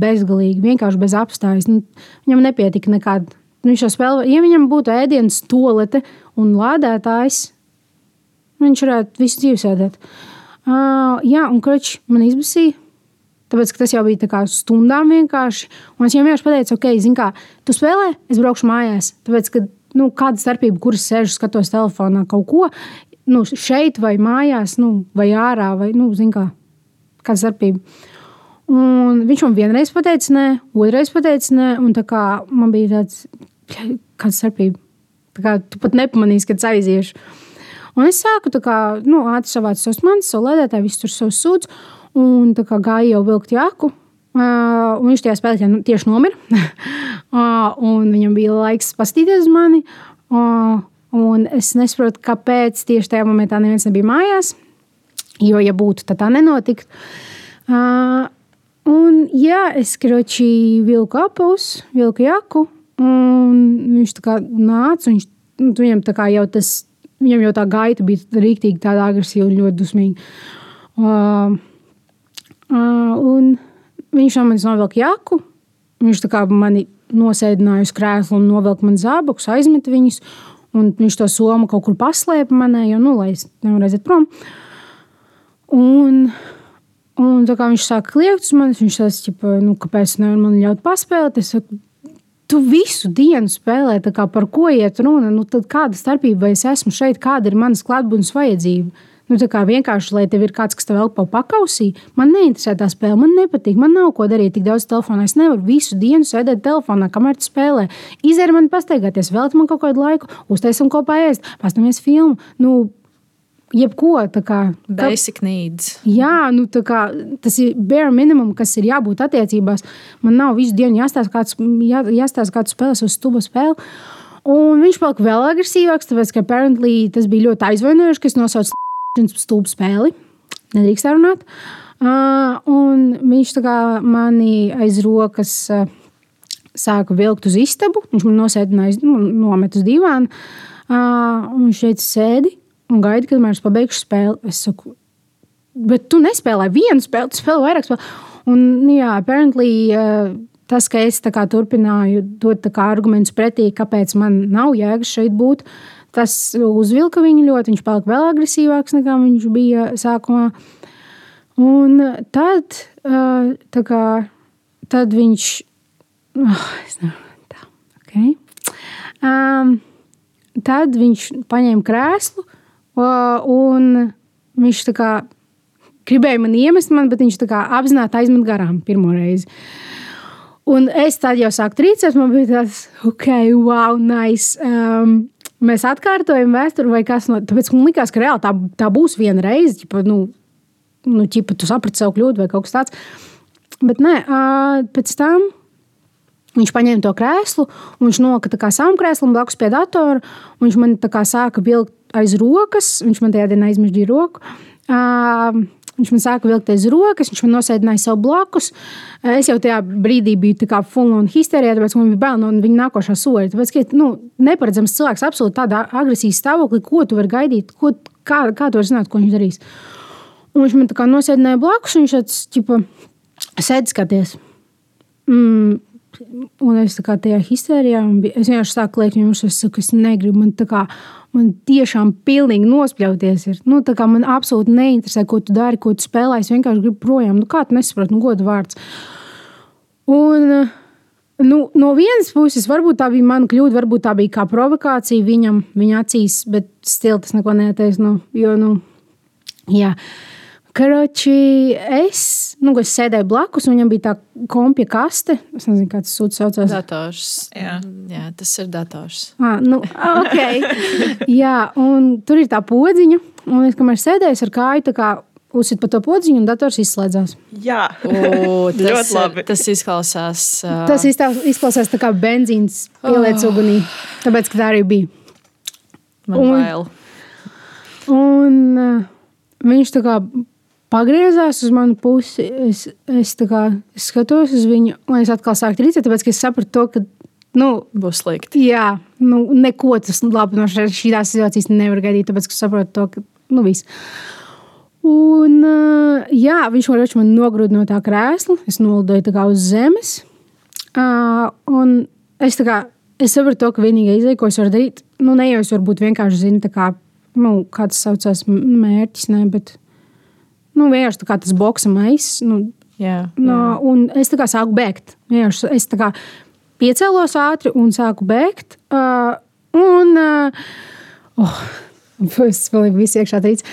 bezgalīgi, vienkārši bez apstājas. Nu, viņam nepietika nekāda. Nu, viņš jau spēlēja, ja viņam būtu ēdienas tolete un lādētājs, viņš varētu visu dzīvi sēdēt. Uh, jā, un kroči man izbasīja Tāpēc tas jau bija stundām vienkārši. Un es jau vienkārši pateicu, ok, zini, kā tu spēlē, es braukšu mājās. Tāpēc, ka, nu, kāda starpība, kuras sēžu, skatos telefonā kaut ko nu, šeit vai mājās, nu, vai ārā, vai, nu, kā, kāda starpība. Un viņš man vienreiz pateica, nē, otrreiz pateica, nē, un tā kā man bija tāds, kāda starpība. Tā kā tu pat nepamanīsi, kad aiziešu. Un es sāku kā, nu, ātri savāc savus mantas, savu ledētāju, visu tur savus sūdzu un gāja jau vilkt jaku. Uh, viņš tajā spēlē nu, tieši nomira. uh, viņam bija laiks paskatīties uz mani. Uh, es nesaprotu, kāpēc tieši tajā momentā neviens nebija mājās. Jo, ja būtu, tad tā nenotiktu. Uh, un, jā, es kroči vilku apus, vilku jaku. Viņš tā kā nāca. Viņš, nu, viņam tā kā jau tas, viņam jau tā gaita bija rīktīgi tāda agresīva un ļoti dusmīga. Uh, Un viņš no manis novilka jaku. Viņš mani nosēdināja uz krēsla un novilka man zābakus, aizmet viņus. Un viņš to somu kaut kur paslēpa manē, jo, nu, lai es nevarētu aiziet prom. Un, un tā kā viņš sāka kliegt uz manis, viņš teica, nu, kāpēc nevar man ļaut paspēlēt. Es saku, tu visu dienu spēlē, kā par ko iet runa. Nu, tad kāda starpība, es esmu šeit, kāda ir manas klātbūtnes vajadzība? Nu, tā kā vienkārši, lai tev ir kāds, kas tev elpo pakausī, man neinteresē tā spēle, man nepatīk, man nav ko darīt tik daudz telefonā. Es nevaru visu dienu sēdēt telefonā, kamēr tu spēlē. Izēri man pastaigāties, veltīt man kaut kādu laiku, uztaisam kopā ēst, pastāmies filmu. Nu, jebko tādu basic needs. Jā, nu, kā, tas ir bare minimum, kas ir jābūt attiecībās. Man nav visu dienu jāstāsta, kāds, jā, jāstāsta, kāds spēlēs uz stubu spēli. Un viņš palika vēl agresīvāks, tāpēc, ka apparently, tas bija ļoti aizvainojoši, ka es nosaucu stūbu spēli. Nedrīkst runāt. Uh, un viņš mani aiz rokas uh, sāka vilkt uz istabu. Viņš man nosēdināja, nu, nomet uz divānu. Uh, viņš teica, sēdi un gaidi, kad mēs pabeigšu spēli. Es saku, bet tu nespēlē vienu spēli, tu spēlē vairāk spēļu. Un, jā, apparently, uh, tas, ka es kā, turpināju dot argumentus pretī, kāpēc man nav jēgas šeit būt, tas uzvilka viņu ļoti. Viņš palika vēl agresīvāks nekā viņš bija sākumā. Un tad, kā, tad viņš. Oh, tā, okay. um, tad viņš paņēma krēslu un viņš kā, gribēja man iemest, man, bet viņš apzināti aizmet garām pirmo reizi. Un es tad jau sāku trīcēt, man bija tāds, ok, wow, nice. Um, mēs atkārtojam vēsturi, vai kas no tāpēc man likās, ka reāli tā, tā būs viena reize. Ģipa, nu, nu, ģipa, tu saprati savu kļūdu vai kaut kas tāds. Bet nē, uh, pēc tam viņš paņēma to krēslu, un viņš nolika savam krēslam blakus pie datora. Viņš man sāka vilkt aiz rokas, viņš man tajā dienā aizmirst roku. Uh, Viņš man sāka vilkt aiz rokas, viņš man nosēdināja sev blakus. Es jau tajā brīdī biju full un histērijā, tāpēc man bija bail no viņa nākošā soļa. Tāpēc, ka nu, neparedzams cilvēks absolūti tādā agresijas stāvoklī, ko tu vari gaidīt, ko, kā, kā tu vari zināt, ko viņš darīs. Un viņš man tā kā nosēdināja blakus, un viņš tāds, ķipa, sēdi skaties. Mm, Un es kā tajā histērijā, es vienkārši sāku liekt viņam, es saku, es negribu, man kā, man tiešām pilnīgi nospļauties ir. Nu, kā man absolūti neinteresē, ko tu dari, ko tu spēlē, es vienkārši gribu projām. Nu, kā tu nesaproti, nu, godu vārds. Un, nu, no vienas puses, varbūt tā bija mana kļūda, varbūt tā bija kā provokācija viņam, viņa acīs, bet stil tas neko neattaisno, jo, nu, jā. Karoči, es, nu, es sēdēju blakus, un viņam bija tā kompija kaste. Es nezinu, kā tas sūta saucās. Dators. Jā. Jā, tas ir dators. Ah, nu, okay. Jā, un tur ir tā podziņa, un es kamēr sēdēju ar kāju, tā kā uzsit pa to podziņu, un dators izslēdzās. Jā, o, tas ļoti labi. Tas izklausās. Uh... Tas izklausās tā kā benzīns pieliec oh. ugunī, tāpēc, ka tā arī bija. Man un, bail. Un uh, viņš tā kā pagriezās uz manu pusi. Es, es, kā, es skatos uz viņu, un es atkal sāku trīcēt, tāpēc es sapratu, to, ka nu, būs slikti. Jā, nu, neko tas labi no šīs situācijas nevar gaidīt, tāpēc es saprotu to, ka nu, viss. Un, jā, viņš man, man nogrūda no tā krēsla. Es nolidoju uz zemes. Un es, kā, es sapratu, to, ka vienīgā izēja, ko es varu darīt, nu, ne jau es varu būt vienkārši zinu, kā, nu, kā tas saucās, mērķis, ne, bet nu, vienkārši tā kā tas boxa maisa. Nu, jā, jā. No, un es tā kā sāku bēgt. Vienkārši es tā kā piecēlos ātri un sāku bēgt. Uh, un uh, oh, es vēl biju iekšā trīc.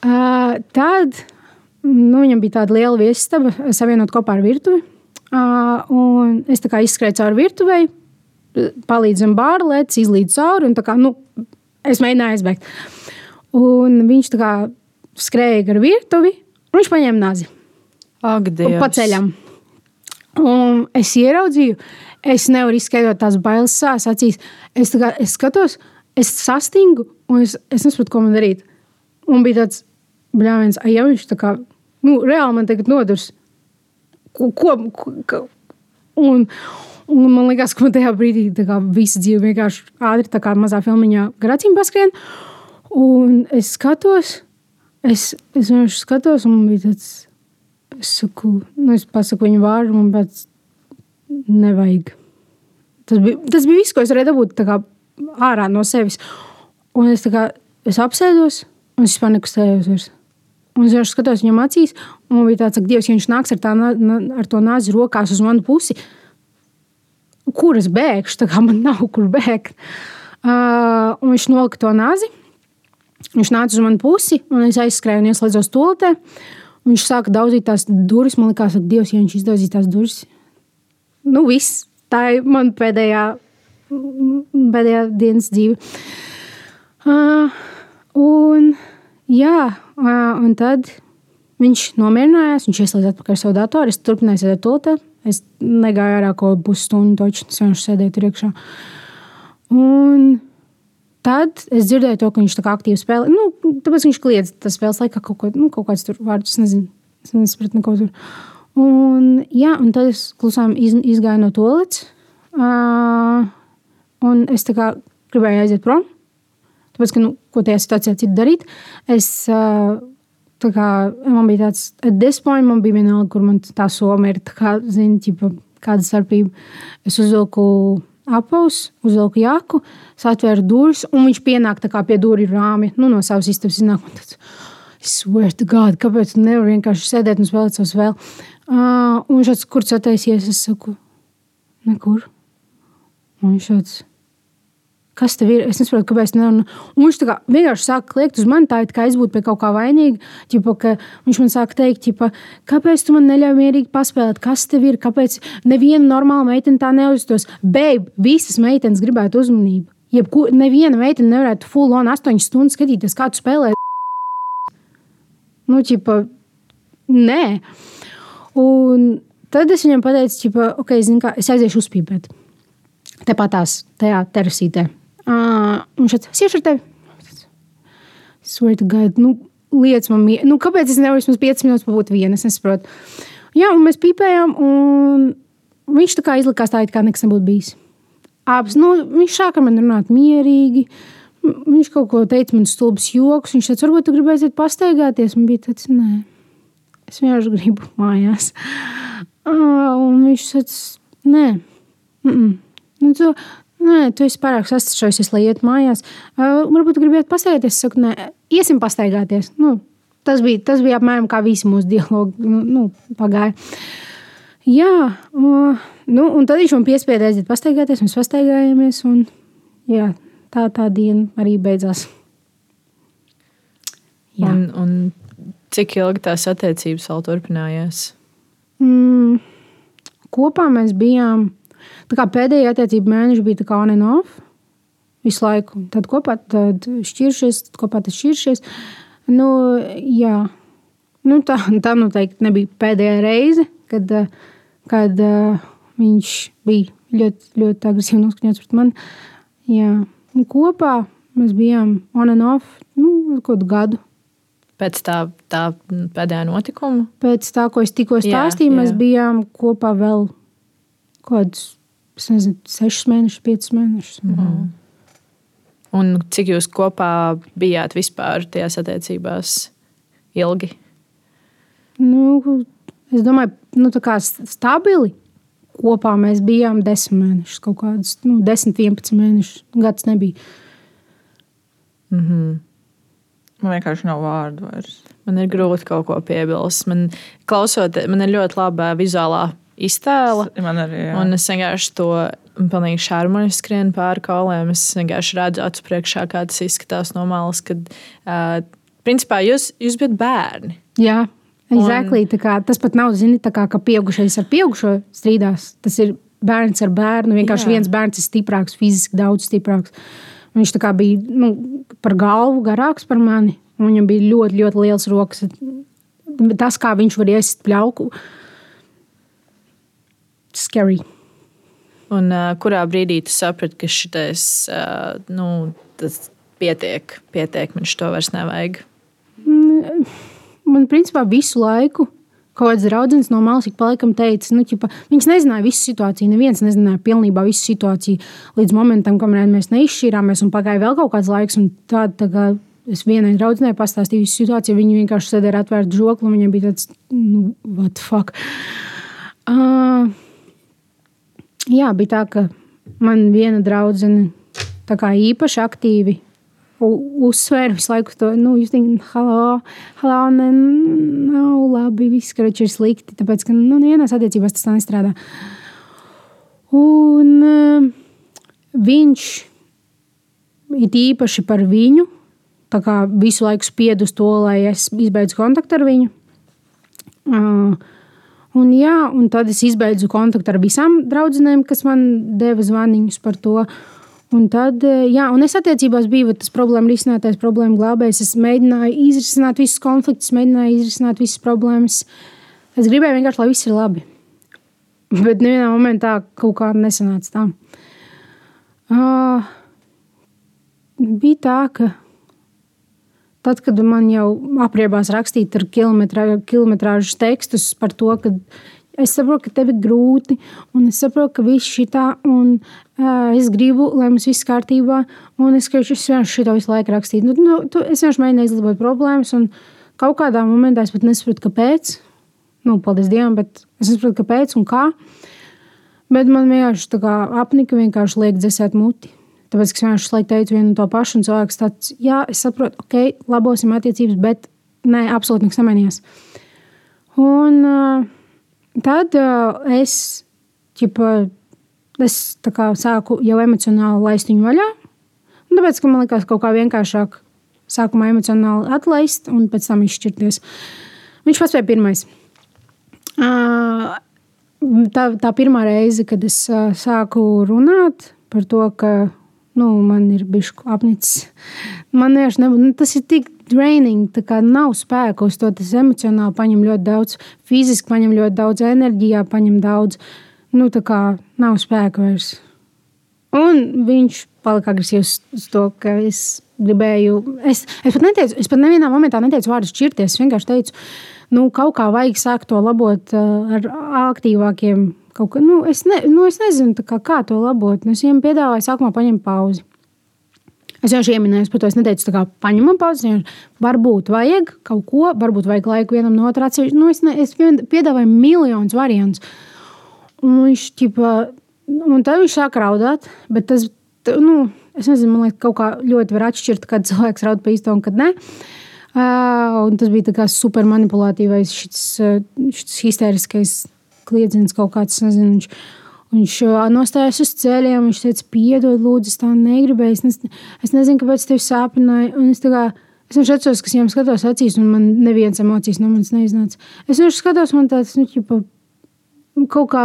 Uh, tad nu, viņam bija tāda liela viesistaba, savienot kopā ar virtuvi. Uh, es izskrēju cauri virtuvei, palīdzēju bāra lietas, izlīdu cauri. Un, kā, nu, es mēģināju aizbēgt. Un viņš tā kā skrēja gar virtuvi, un viņš paņēma nazi. Ak, Dievs! Pa ceļam. Un es ieraudzīju, es nevaru izskaidrot tās bailes sās acīs. Es, kā, es skatos, es sastingu, un es, es nesaprotu, ko man darīt. Un bija tāds brāļs, ja viņš tā kā, nu, reāli man tagad nodurs. Ko, ko, ko, un, un man liekas, ka man tajā brīdī kā, visa dzīve vienkārši ātri, tā kā mazā filmiņā, garācīm paskrien. Un es skatos, Es, es vienkārši skatos, un man bija tāds, es saku, nu, es pasaku viņu vārdu, man pēc nevajag. Tas bija, tas bija viss, ko es varēju dabūt kā, ārā no sevis. Un es, kā, es apsēdos, un es vispār nekustējos vairs. Un es vienkārši skatos viņam acīs, un man bija tāds, ka Dievs, ja viņš nāks ar, tā, ar to nāzi rokās uz manu pusi, kur es bēgšu, tā kā man nav kur bēgt. Uh, un viņš nolika to nāzi. Viņš nāca uz manu pusi, un es aizskrēju un ieslēdzos stultē. Viņš sāka daudzīt tās durvis. Man liekas, ka Dievs, ja viņš izdaudzīs tās durvis, nu viss. Tā ir mana pēdējā, pēdējā dienas dzīve. Uh, un, jā, uh, un tad viņš nomierinājās, viņš ieslēdz atpakaļ savu datoru. Es turpināju sēdēt tultē. Es negāju ārā kaut pusstundu, taču es vienkārši sēdēju tur iekšā. Un Tad es dzirdēju to, ka viņš tā kā aktīvi spēlē. Nu, tāpēc viņš kliedz tas spēles laikā kaut, ko, nu, kaut kāds tur vārds, es nezinu, es nesapratu neko tur. Un, jā, un tad es klusām iz, izgāju no toaletes. Uh, un es tā kā gribēju aiziet prom. Tāpēc, ka, nu, ko tajā situācijā citu darīt? Es, uh, tā kā, man bija tāds, at this point man bija vienalga, kur man tā soma ir, tā kā, zini, ķipa, kāda starpība. Es uzvilku apaus, uzvelku jaku, satvēru durvis, un viņš pienāk pie durvju rāmja, nu, no savas istabas iznāk. un tāds, Swear to God, kāpēc tu nevari vienkārši sēdēt un spēlēt savus vēl? Uh, un viņš tāds, kur sataisies, es saku, nekur. Un viņš tāds, kas tev ir? Es nesaprotu, kāpēc. Ne, un, un viņš kā vienkārši sāk kliegt uz mani, tā it kā es būtu pie kaut kā vainīga. Ķipa, ka viņš man sāk teikt, ķipa, kāpēc tu man neļauj mierīgi paspēlēt, kas tev ir, kāpēc neviena normāla meitene tā neuzstos. Beig, visas meitenes gribētu uzmanību. Jebkur, neviena meitene nevarētu full on 8 stundas skatīties, kā tu spēlē. Nu, ķipa, nē. Un tad es viņam pateicu, ka, ok, kā, es aiziešu uzpīpēt. Tepat tās, tajā terasītē. Uh, viņš teica, es iešu ar tevi. Swear to God, nu, lietas man. Nu, kāpēc es nevaru vismaz 5 minūtes pabūt viena? Es nesaprotu. Jā, un mēs pīpējām, un viņš tā kā izlikās tā, it kā nekas nebūtu bijis. Abas, nu, viņš sāka man runāt mierīgi. Viņš kaut ko teica, man stulbs joks. Viņš teica, varbūt tu gribēsi iet pastaigāties. Man bija tāds, nē, es vienkārši gribu mājās. Uh, un viņš teica, nē, mm -mm. Nu, tu, nē, tu esi pārāk sastrēgusies, lai iet mājās. Uh, varbūt tu gribētu pastaigāties. Es saku, nē, iesim pastaigāties. Nu, tas, bija, tas bija apmēram kā visi mūsu dialogi nu, nu, pagāja. Jā, uh, nu, un tad viņš man piespieda aiziet pastaigāties. Mēs pastaigājāmies. Un, jā, tā tā diena arī beidzās. Jā. Un, un cik ilgi tās attiecības vēl turpinājās? Mm, kopā mēs bijām. Pēdējā attiecība mēneša bija on and off. Visu laiku. Tad kopā tad šķiršies, tad kopā tad šķiršies. Nu, jā. Nu, tā, tā noteikti nebija pēdējā reize, kad, kad uh, viņš bija ļoti, ļoti agresīvi noskaņots pret mani. Jā. Un kopā mēs bijām on and off nu, kaut gadu. Pēc tā, tā pēdējā notikuma? Pēc tā, ko es tikko stāstīju, jā, jā. mēs bijām kopā vēl kādus, nezinu, sešus mēnešus, piecus mēnešus. Mm -hmm. Un cik jūs kopā bijāt vispār tajās attiecībās ilgi? Nu, es domāju, nu, tā kā stabili. Kopā mēs bijām desmit mēnešus, kaut kādus nu, 10, 11 mēnešus. Gads nebija. Mm -hmm. Man vienkārši nav vārdu vairs. Man ir grūti kaut ko piebilst. Man, klausot, man ir ļoti laba vizuālā iztēle. Man arī. Jā. Un es vienkārši to pilnīgi šarmoni skrienu pāri kauliem. Es vienkārši redzu acu priekšā, kā tas izskatās no malas. Kad, uh, principā, jūs, jūs bijat bērni. Jā. Exactly, un... kā, tas pat nav zini, kā, ka pieaugušais ar pieaugušo strīdās. Tas ir bērns ar bērnu. Vienkārši Jā. viens bērns ir stiprāks, fiziski daudz stiprāks. Viņš bija nu, par galvu garāks par mani. Viņam bija ļoti, ļoti liels rokas. Tas, kā viņš var iesist pļauku, scary. Un, uh, kurā brīdī tu saprati, ka šitais uh, nu, pietiek, pietiek, man šo vairs nevajag? Mm, man principā visu laiku kaut kāds draugs no malas ik pa laikam teica, nu, ķipa, viņš nezināja visu situāciju. Neviens nezināja pilnībā visu situāciju līdz momentam, kamēr mēs neizšķīrāmies un pagāja vēl kaut kāds laiks. Tā, tā kā es vienai draudzenei pastāstīju visu situāciju, viņa vienkārši sēdēja ar atvērtu žokli un viņai bija tāds, nu, what the fuck. Uh, jā, bija tā, ka man viena draudzene īpaši aktīvi uzsvēra visu laiku to, nu, jūs teikt, hallo, hallo, ne, nav labi, viss, karoči ir slikti, tāpēc, ka, nu, vienās attiecībās tas tā nestrādā. Un uh, viņš ir īpaši par viņu, tā kā visu laiku spied uz to, lai es izbeidzu kontaktu ar viņu. Uh, un, jā, un tad es izbeidzu kontaktu ar visām draudzenēm, kas man deva zvaniņus par to. Un tad, eh, jā, un es attiecībās biju tas problēma risinātājs, problēma glābējs. Es mēģināju izrisināt visus konfliktus, mēģināju izrisināt visas problēmas. Es gribēju vienkārši, lai viss ir labi. Bet nevienā momentā kaut kā nesanāca tā. Uh, bija tā, ka tad, kad man jau apriebās rakstīt ar kilometrā, kilometrāžu tekstus par to, ka Es saprotu, ka tev ir grūti, un es saprotu, ka viss šī tā, un uh, es gribu, lai mums viss kārtībā, un es vienkārši šo visu laiku rakstīju. Nu, nu, tu, es vienkārši mēģināju izlabot problēmas, un kaut kādā momentā es pat nesaprotu, kāpēc. Nu, paldies Dievam, bet es nesaprotu, kāpēc un kā. Bet man vienkārši apnika vienkārši liek dzēsēt muti. Tāpēc es vienkārši laiku teicu vienu un to pašu, un cilvēks tāds, jā, es saprotu, ok, labosim attiecības, bet nē, absolūti nekas nemainījās. Un uh, tad uh, es, ķipa, es kā sāku jau emocionāli laist viņu vaļā. Tāpēc, ka man likās kaut kā vienkāršāk sākumā emocionāli atlaist un pēc tam izšķirties. Viņš paspēja pirmais. Uh, tā, tā pirmā reize, kad es uh, sāku runāt par to, ka nu, man ir bijis apnicis. Man vienkārši nebūtu, nu, tas ir tik draining, tā kā nav spēka uz to. Tas emocionāli paņem ļoti daudz, fiziski paņem ļoti daudz, enerģijā paņem daudz. Nu, tā kā nav spēka vairs. Un viņš palika agresīvs uz to, ka es gribēju. Es, es pat neteicu, es pat nevienā momentā neteicu vārdu šķirties. Es vienkārši teicu, nu, kaut kā vajag sākt to labot uh, ar aktīvākiem. Kaut kā, nu, es, ne, nu, es nezinu, kā, kā to labot. Nu, es viņam piedāvāju sākumā paņemt pauzi. Es jau ieminēju, par to es neteicu, kā paņemam pauzi. Varbūt vajag kaut ko, varbūt vajag laiku vienam no otrā atsevišķi. Nu, es, ne, es piedāvāju miljonus variantus. Un viņš ķipa, un tad viņš sāk raudāt. Bet tas, nu, es nezinu, man liekas, kaut kā ļoti var atšķirt, kad cilvēks raud pa īsto un kad ne. Uh, un tas bija super manipulatīvais, šis, šis histēriskais kliedziens kaut kāds, nezinu. Viņš, Viņš nostājās uz ceļiem, viņš teica, piedod, lūdzu, es tā negribēju. Es, ne, es nezinu, kāpēc tev sāpināja. Es, kā, es vienkārši atceros, ka viņam skatos acīs, un man nevienas emocijas no manis neiznāca. Es vienkārši skatos, man tāds, nu, ķipa, kaut kā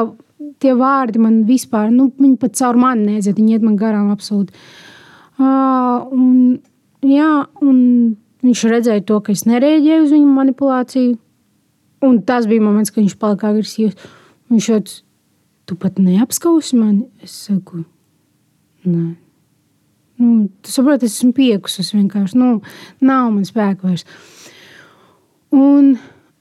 tie vārdi man vispār, nu, viņi pat caur mani neiziet, viņi iet man garām absolūti. Uh, un, jā, un viņš redzēja to, ka es nereaģēju uz viņu manipulāciju. Un tas bija moments, kad viņš palika agresīvs. Viņš šāds tu pat neapskausi mani? Es saku, nē. Nu, tu saproti, es esmu piekusis vienkārši. Nu, nav man spēka vairs. Un,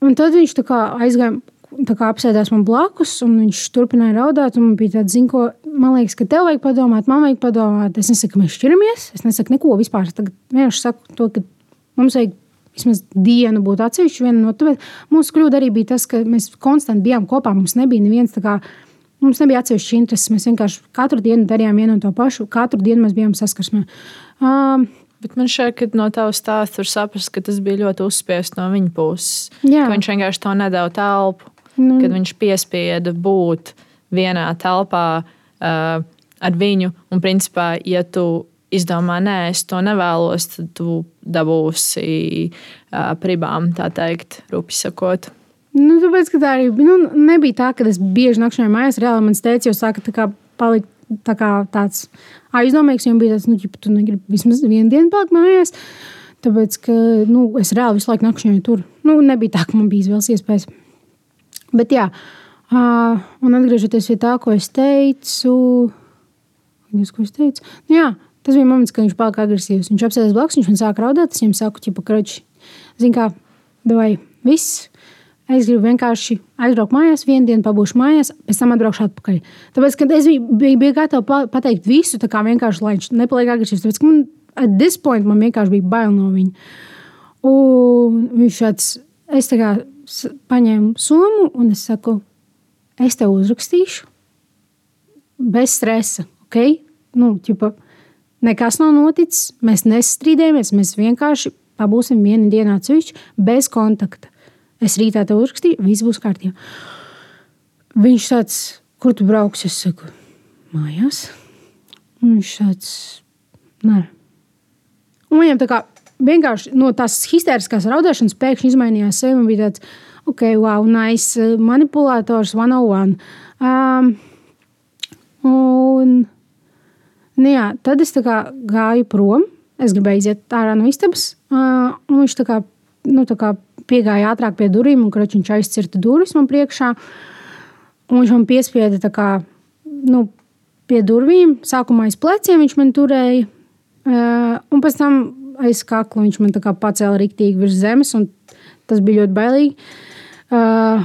un tad viņš aizgāja, kā apsēdās man blakus, un viņš turpināja raudāt. Man bija tāds, zin, ko, man liekas, ka tev vajag padomāt, man vajag padomāt. Es nesaku, ka mēs šķiramies. Es nesaku neko vispār. Es vienkārši saku to, ka mums vajag vismaz dienu būt atsevišķi viena no tām. Mūsu kļūda arī bija tas, ka mēs konstanti bijām kopā. Mums nebija neviens tāds Mums nebija atsevišķi intereses. Mēs vienkārši katru dienu darījām vienu un to pašu. Katru dienu mēs bijām saskarsmē. Um, Bet man šķiet, ka no tavas stāsta var saprast, ka tas bija ļoti uzspiests no viņa puses. Viņš vienkārši to nedēļa telpu, nu. kad viņš piespieda būt vienā telpā uh, ar viņu. Un, principā, ja tu izdomā, nē, es to nevēlos, tad tu dabūsi uh, pribām, tā teikt, rupi sakot. Nu, tāpēc, tā arī nu, nebija tā, ka es bieži nakšņoju mājās. Reāli man teica, jau sāka tā palikt tā kā tāds aizdomīgs. Viņam bija tāds, nu, ja tu negribi vismaz vienu dienu palikt mājās. Tāpēc, ka nu, es reāli visu laiku nakšņoju tur. Nu, nebija tā, ka man bija izvēles iespējas. Bet, jā, un atgriežoties pie tā, ko es teicu, Jūs, ko es teicu? Nu, jā, tas bija moments, kad viņš palika agresīvs. Viņš apsēdās blakus, viņš man sāka raudāt. Es viņam saku, ka, kroči, zini, kā, vai viss Es gribu vienkārši aizbraukt mājās, vienu dienu pabūšu mājās, pēc tam atbraukšu atpakaļ. Tāpēc, kad es biju, biju, biju gatava pateikt visu, tā kā vienkārši, lai viņš nepaliek agresīvs, tāpēc, man, at this point, man vienkārši bija bail no viņa. Un viņš šāds, es tā kā paņēmu somu un es saku, es tev uzrakstīšu bez stresa, ok? Nu, ķipa, nekas nav noticis, mēs nestrīdējamies, mēs vienkārši pabūsim vienu dienu atsevišķi bez kontakta. Es rītā tev uzrakstīju, viss būs kārtībā. Viņš tāds, kur tu brauksi? Es saku, mājās. Viņš tāds, nē. Un viņam tā kā vienkārši no tās histēriskās raudāšanas pēkšņi izmainījās sevi un bija tāds, ok, wow, nice, manipulators 101. Um, un, nu jā, tad es gāju prom. Es gribēju iziet ārā no istabas. Uh, viņš tā kā, nu, tā kā piegāja ātrāk pie durvīm, un kroķis viņš aizcirta durvis man priekšā. Un viņš man piespieda kā, nu, pie durvīm. Sākumā aiz pleciem viņš man turēja, uh, un pēc tam aiz kakla viņš man pacēla riktīgi virs zemes, un tas bija ļoti bailīgi. Uh,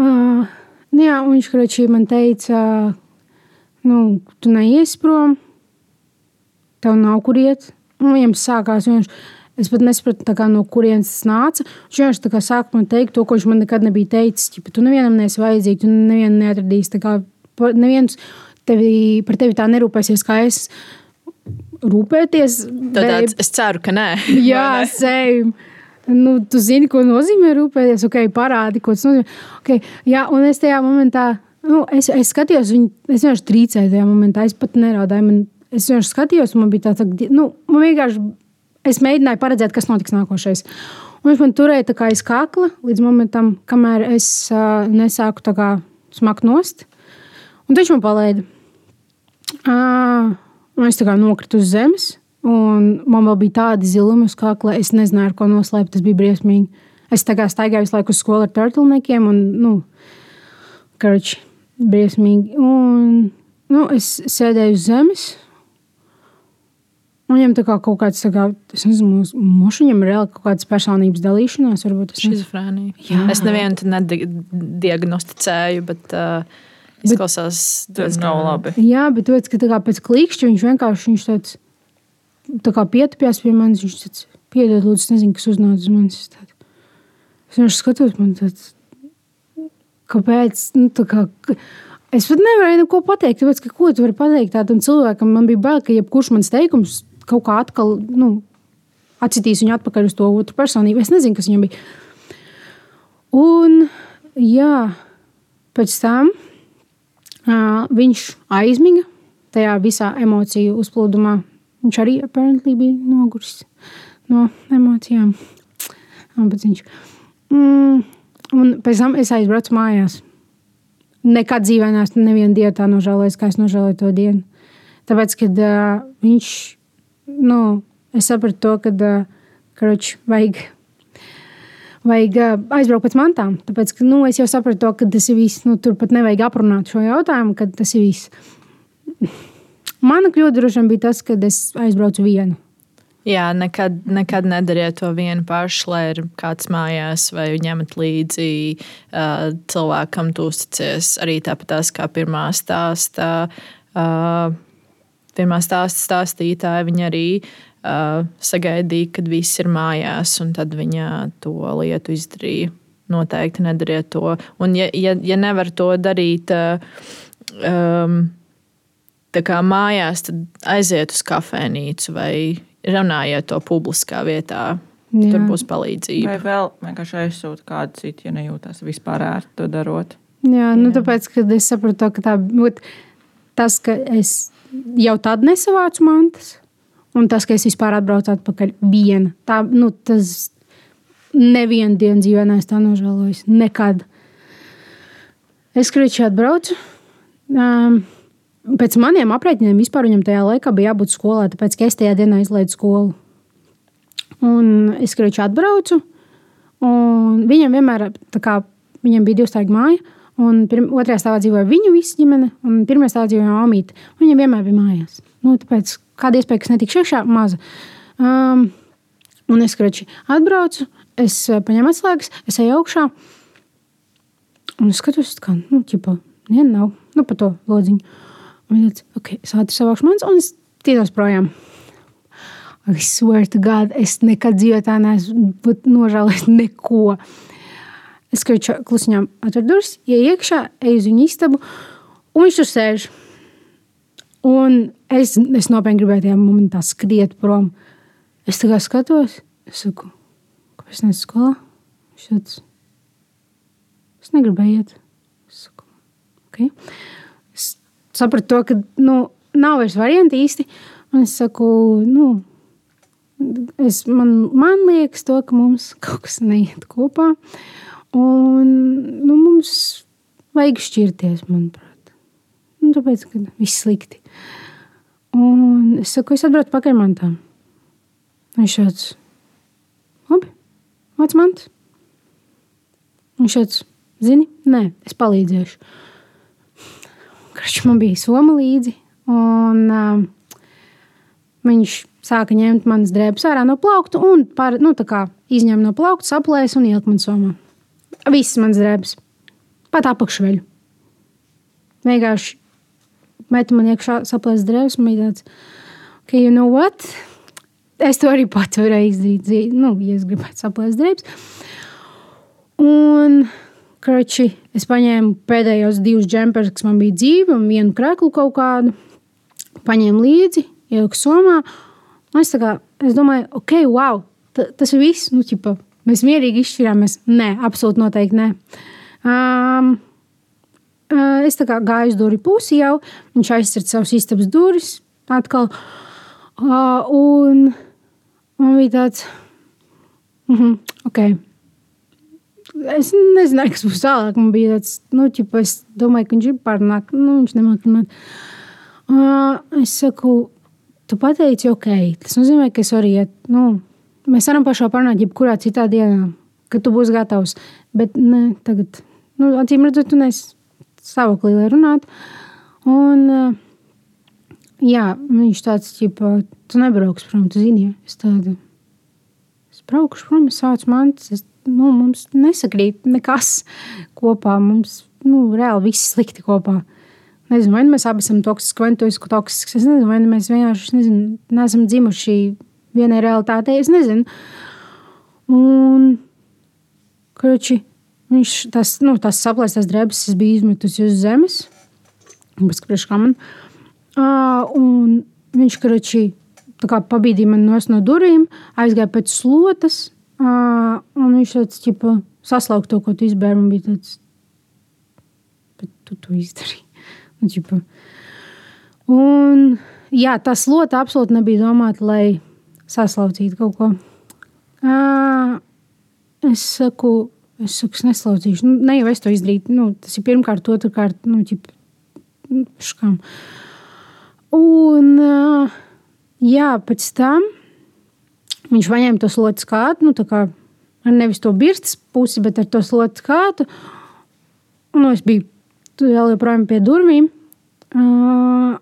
uh, jā, un viņš kroķī man teica, nu, tu neies prom, tev nav kur iet. Un viņam sākās vienkārši Es pat nesapratu, kā, no kurienes tas nāca. Viņš vienkārši sāka man teikt to, ko viņš man nekad nebija teicis. Ja tu nevienam neesi vajadzīgs, tu nevienu neatradīsi. Kā, neviens tevi, par tevi tā nerūpēsies, kā es rūpēties. Tad tāds, es ceru, ka nē. Jā, sēm. Nu, tu zini, ko nozīmē rūpēties. Ok, parādi, ko tas nozīmē. Okay, jā, un es tajā momentā, nu, es, es skatījos, viņu, es vienkārši trīcēju tajā momentā. Es pat nerādīju. Man, es vienkārši skatījos, un man bija tāds, nu, man vienkārši, es mēģināju paredzēt, kas notiks nākošais. Un viņš man turēja tā kā aiz kakla līdz momentam, kamēr es uh, nesāku tā kā smakt nost. Un viņš man palaida. Uh, es tā kā nokritu uz zemes, un man vēl bija tādi zilumi uz kakla, es nezināju, ar ko noslēpt. Tas bija briesmīgi. Es tā kā staigāju visu laiku uz skolu ar turtlenekiem, un, nu, karoči, briesmīgi. Un, nu, es sēdēju uz zemes. Un viņam tā kā kaut kāds, tā kā, es nezinu, mūžs viņam ir reāli kaut kādas personības dalīšanās, varbūt tas ir šizofrēnija. Es nevienu nediagnosticēju, bet uh, Izklausās, tas nav labi. Jā, bet tāpēc, ka tā kā pēc klikšķa viņš vienkārši viņš tāds, tā kā pietupjās pie manis. Viņš tāds, piedod, lūdzu, nezinu, kas uznāca uz manis. Tād. Es vienkārši skatos, man tāds, kāpēc, nu, tā kā, es pat nevarēju neko pateikt, tāpēc, ka ko tu vari pateikt tādam cilvēkam? Man bija bail, ka jebkurš mans teikums kaut kā atkal, nu, atcitīs viņu atpakaļ uz to otru personību. Es nezinu, kas viņam bija. Un, jā, pēc tam Viņš aizmiga tajā visā emociju uzplūdumā. Viņš arī bija noguris no emocijām. Viņš. Mm, un pēc tam es aizbraucu mājās. Nekad dzīvē neesmu nevienu dienu tā nožēlojis, kā es nožēloju to dienu. Tāpēc, kad uh, viņš, nu, es sapratu to, ka, uh, karoči, vajag vajag aizbraukt pēc mantām. Tāpēc, ka, nu, es jau sapratu, to, ka tas ir viss. Nu, tur pat nevajag aprunāt šo jautājumu, kad tas ir viss. Mana kļūda droši vien bija tas, ka es aizbraucu vienu. Jā, nekad, nekad nedariet to vienu pašu, lai ir kāds mājās vai ņemat līdzi uh, cilvēkam, tu uzticies. Arī tāpat tās kā pirmā stāstā. Uh, pirmā stāsta stāstītāja, viņa arī uh, sagaidīja, kad viss ir mājās, un tad viņa to lietu izdarīja. Noteikti nedariet to. Un, ja, ja, ja nevar to darīt uh, um, mājās, tad aiziet uz kafejnīcu vai runājiet to publiskā vietā. Jā. Tur būs palīdzība. Vai vēl vienkārši aizsūtīt kādu citu, ja nejūtas vispār ērti to darot. Jā, nu, Jā. tāpēc, kad es sapratu, ka tā, tas, ka es jau tad nesavācu mantas, Un tas, ka es vispār atbraucu atpakaļ viena, tā, nu, tas nevienu dienu dzīvē neesmu tā nožēlojis. Nekad. Es krīču atbraucu. Um, pēc maniem aprēķiniem vispār viņam tajā laikā bija jābūt skolā, tāpēc ka es tajā dienā izlaidu skolu. Un es krīču atbraucu. Viņam vienmēr, kā viņam bija divstāvīga māja, un pirm, otrajā stāvā dzīvoja viņa visa ģimene, un pirmajā stāvā dzīvoja Amīte. Viņam vienmēr bija mājās. Nu, tāpēc kāda iespēja, ka es netikšu iekšā, maza. Um, un es krači atbraucu, es uh, paņēmu atslēgas, es eju augšā. Un es skatos, kā, nu, ķipa, nē, nav, nu, pa to lodziņu. Un viņš teica, ok, es ātri savākšu mans, un es tiedos projām. I swear to God, es nekad dzīvē tā neesmu nožēlojis neko. Es skaļi klusiņām atveru durvis, ieju iekšā, eju uz viņu istabu, un viņš tur sēž. Un es, es nopietni gribēju tajā momentā skriet prom. Es kā skatos, es saku, kāpēc neesmu skolā? Viņš tāds, es negribēju iet. Es saku, okay. Es sapratu to, ka nu, nav vairs varianti īsti. Un es saku, nu, es, man, man liekas, to, ka mums kaut kas neiet kopā. Un nu, mums vajag šķirties, manuprāt. Nu, tāpēc, ka viss slikti. Un es saku, es atbraucu pakaļ mantām. Viņš šāds, labi, vāc mantas. Viņš šāds, zini, nē, es palīdzēšu. Krašs man bija soma līdzi, un um, viņš sāka ņemt manas drēbes ārā no plaukta un par, nu, izņēma no plaukta, saplēs un ielika man somā. Visas manas drēbes, pat apakšveļu. Vienkārši metu man iekšā saplēst drēbes, un bija tāds, ka, you know what? es to arī pati varēju izdarīt, nu, ja es gribētu saplēst drēbes. Un, kroči, es paņēmu pēdējos divus džemperus, kas man bija dzīvi, un vienu krēklu kaut kādu. Paņēmu līdzi, ieliku somā. Un es, kā, es domāju, ok, wow, tas ir viss. Nu, ķipa, mēs mierīgi izšķirāmies. Nē, absolūti noteikti nē. Um, es gāju uz durvju pusi jau, viņš aizsver savus istabas durvis atkal. Uh, un man bija tāds, mm -hmm, ok. Es nezināju, kas būs tālāk. Man bija tāds, nu, ķipa, es domāju, ka viņš ir pārnāk, nu, viņš nemāk runāt. Uh, es saku, tu pateici, ok, tas nozīmē, ka es varu iet, nu, mēs varam par šo parunāt jebkurā citā dienā, kad tu būsi gatavs. Bet ne, tagad, nu, acīm redzot, tu neesi stāvoklī, lai runātu. Un, uh, Jā, viņš tāds, ka tu nebrauks prom, tu zini, es tādu. Es braukšu prom, es saucu mantas, es, nu, mums nesakrīt nekas kopā, mums, nu, reāli viss slikti kopā. Nezinu, vai nu mēs abi esam toksiski, vai nu tu esi toksisks, es nezinu, vai nu mēs vienkārši, nezinu, neesam dzimuši vienai realitātei, es nezinu. Un, kruči, viņš tas, nu, tas saplēstās drēbes, es biju izmetusi uz zemes, bez priekš kā man. Uh, Un viņš kračī pabīdīja mani no durvīm, aizgāja pēc slotas, un viņš tāds ķipa, saslauka to, ko tu izbēri. Man bija tāds, bet tu to izdarīji. Un, ķipa. un jā, tā slota absolūti nebija domāta, lai saslaucītu kaut ko. Es saku, es saku, es neslaucīšu. Nu, ne jau es to izdarīju. Nu, tas ir pirmkārt, otrkārt, nu, ķipa, škam. Uh, Un, jā, pēc tam viņš paņēma to slotu skātu, nu, kā ar nevis to birstas pusi, bet ar to slotu skātu. Un es biju vēl joprojām pie durvīm. Uh,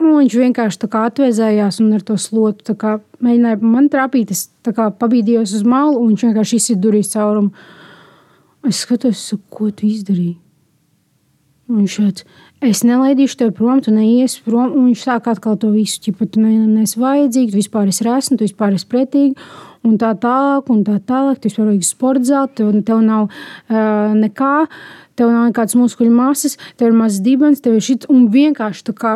viņš vienkārši atvēzējās un ar to slotu kā, mēģināja man trāpīt. Es pabīdījos uz malu, un viņš vienkārši izsita durvis caurumu. Es skatos, ko tu izdarīji. Viņš šāds, es nelaidīšu tevi prom, tu neiesi prom. Viņš sāk atkal to visu, ka tu neesi vajadzīgs, tu vispār esi resni, tu vispār esi pretīgi. Un tā tālāk, un tā tālāk. Tu vispār vajag sporta zelta, tev, tev nav uh, nekā, tev nav nekādas muskuļu masas, tev ir mazs dibens, tev ir šis un vienkārši tā kā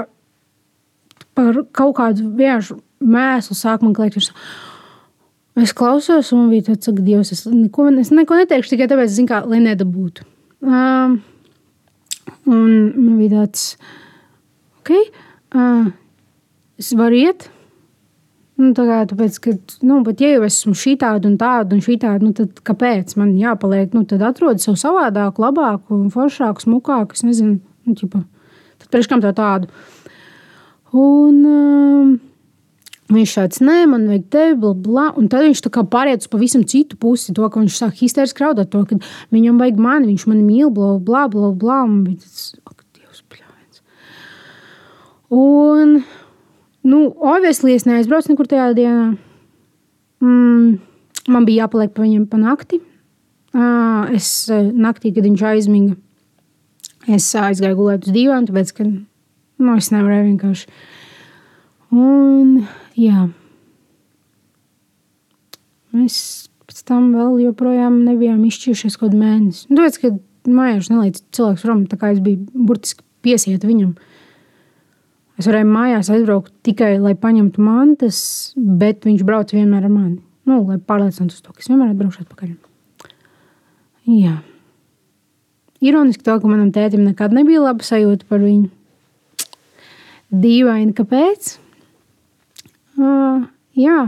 par kaut kādu vienkārši mēslu sāk man kliegt. Es klausos, un man bija tāds, ka Dievs, es neko, es neko neteikšu tikai tāpēc, zin, kā, lai nedabūtu. Um, Un man bija tāds, ok, uh, es varu iet. Nu, tā kā, tāpēc, ka, nu, bet, ja jau esmu šī tāda un tāda un šī tāda, nu, tad kāpēc man jāpaliek? Nu, tad atrod sev savādāku, labāku, foršāku, smukāku. Es nezinu, nu, ķipa, tad priekš kam tā tādu. Un, uh, Viņš šāds, nē, man vajag tevi, bla, bla. Un tad viņš pāriet uz pavisam citu pusi. To, ka viņš sāk histēriski raudāt, to, ka viņam vajag mani, viņš man mīl, bla, bla, bla. bla. Un bija tas, ak, Dievs, pļāviens. Un, nu, obviously, es neaizbraucu nekur tajā dienā. Mm, man bija jāpaliek pa viņam pa nakti. Es naktī, kad viņš aizmiga, es aizgāju gulēt uz dīvānu, tāpēc, ka, nu, es nevarēju vienkārši. Un, jā. Mēs pēc tam vēl joprojām nebijām izšķīrušies kaut kādu mēnesi. Nu, tāpēc, ka mājās nelaiž cilvēks prom, tā kā es biju burtiski piesiet viņam. Es varēju mājās aizbraukt tikai, lai paņemtu mantas, bet viņš brauc vienmēr ar mani. Nu, lai pārliecinātos to, ka es vienmēr atbraukšu atpakaļ. Jā. Ironiski to, ka manam tētim nekad nebija laba sajūta par viņu. Dīvaini, kāpēc? Uh, jā.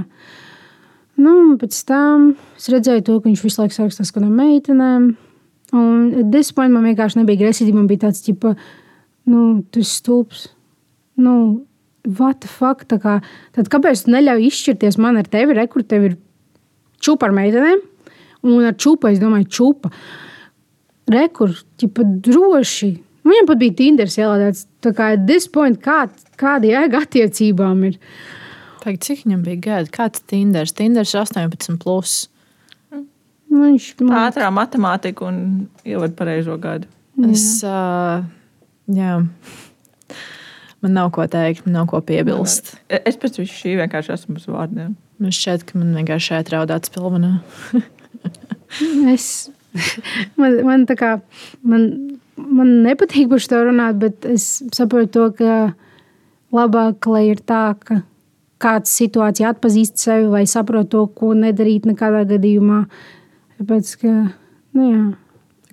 Nu, pēc tam es redzēju, to, ka viņš visu laiku sarakstās ar kādām meitenēm. Un tas man vienkārši nebija gresīgi. Man bija tāds, ka, nu, tu esi stulbs. Nu, what the fuck? Tā kā, tad kāpēc tu neļauj izšķirties man ar tevi? Re, kur tev ir čūpa ar meitenēm? Un ar čūpu es domāju, čūpa. Rekur, ķipa droši. Viņam pat bija Tinders ielādēts. Tā kā point, kā, kāda jēga attiecībām ir. Uh, Pag, cik viņam bija gadi? Kāds Tinders? Tinders 18. Plus. Viņš man... ātrā matemātika un ievada pareizo gadu. Es, uh, jā. Man nav ko teikt, man nav ko piebilst. Es pēc šī vienkārši esmu uz vārdiem. Man šķiet, ka man vienkārši šeit raudāts pilvenā. Es, man, man, tā kā, man, man nepatīk par to runāt, bet es saprotu, to, ka labāk, lai ir tā, ka kāds situācija atpazīst sevi vai saprot to, ko nedarīt nekādā gadījumā. Tāpēc, ka, nu jā.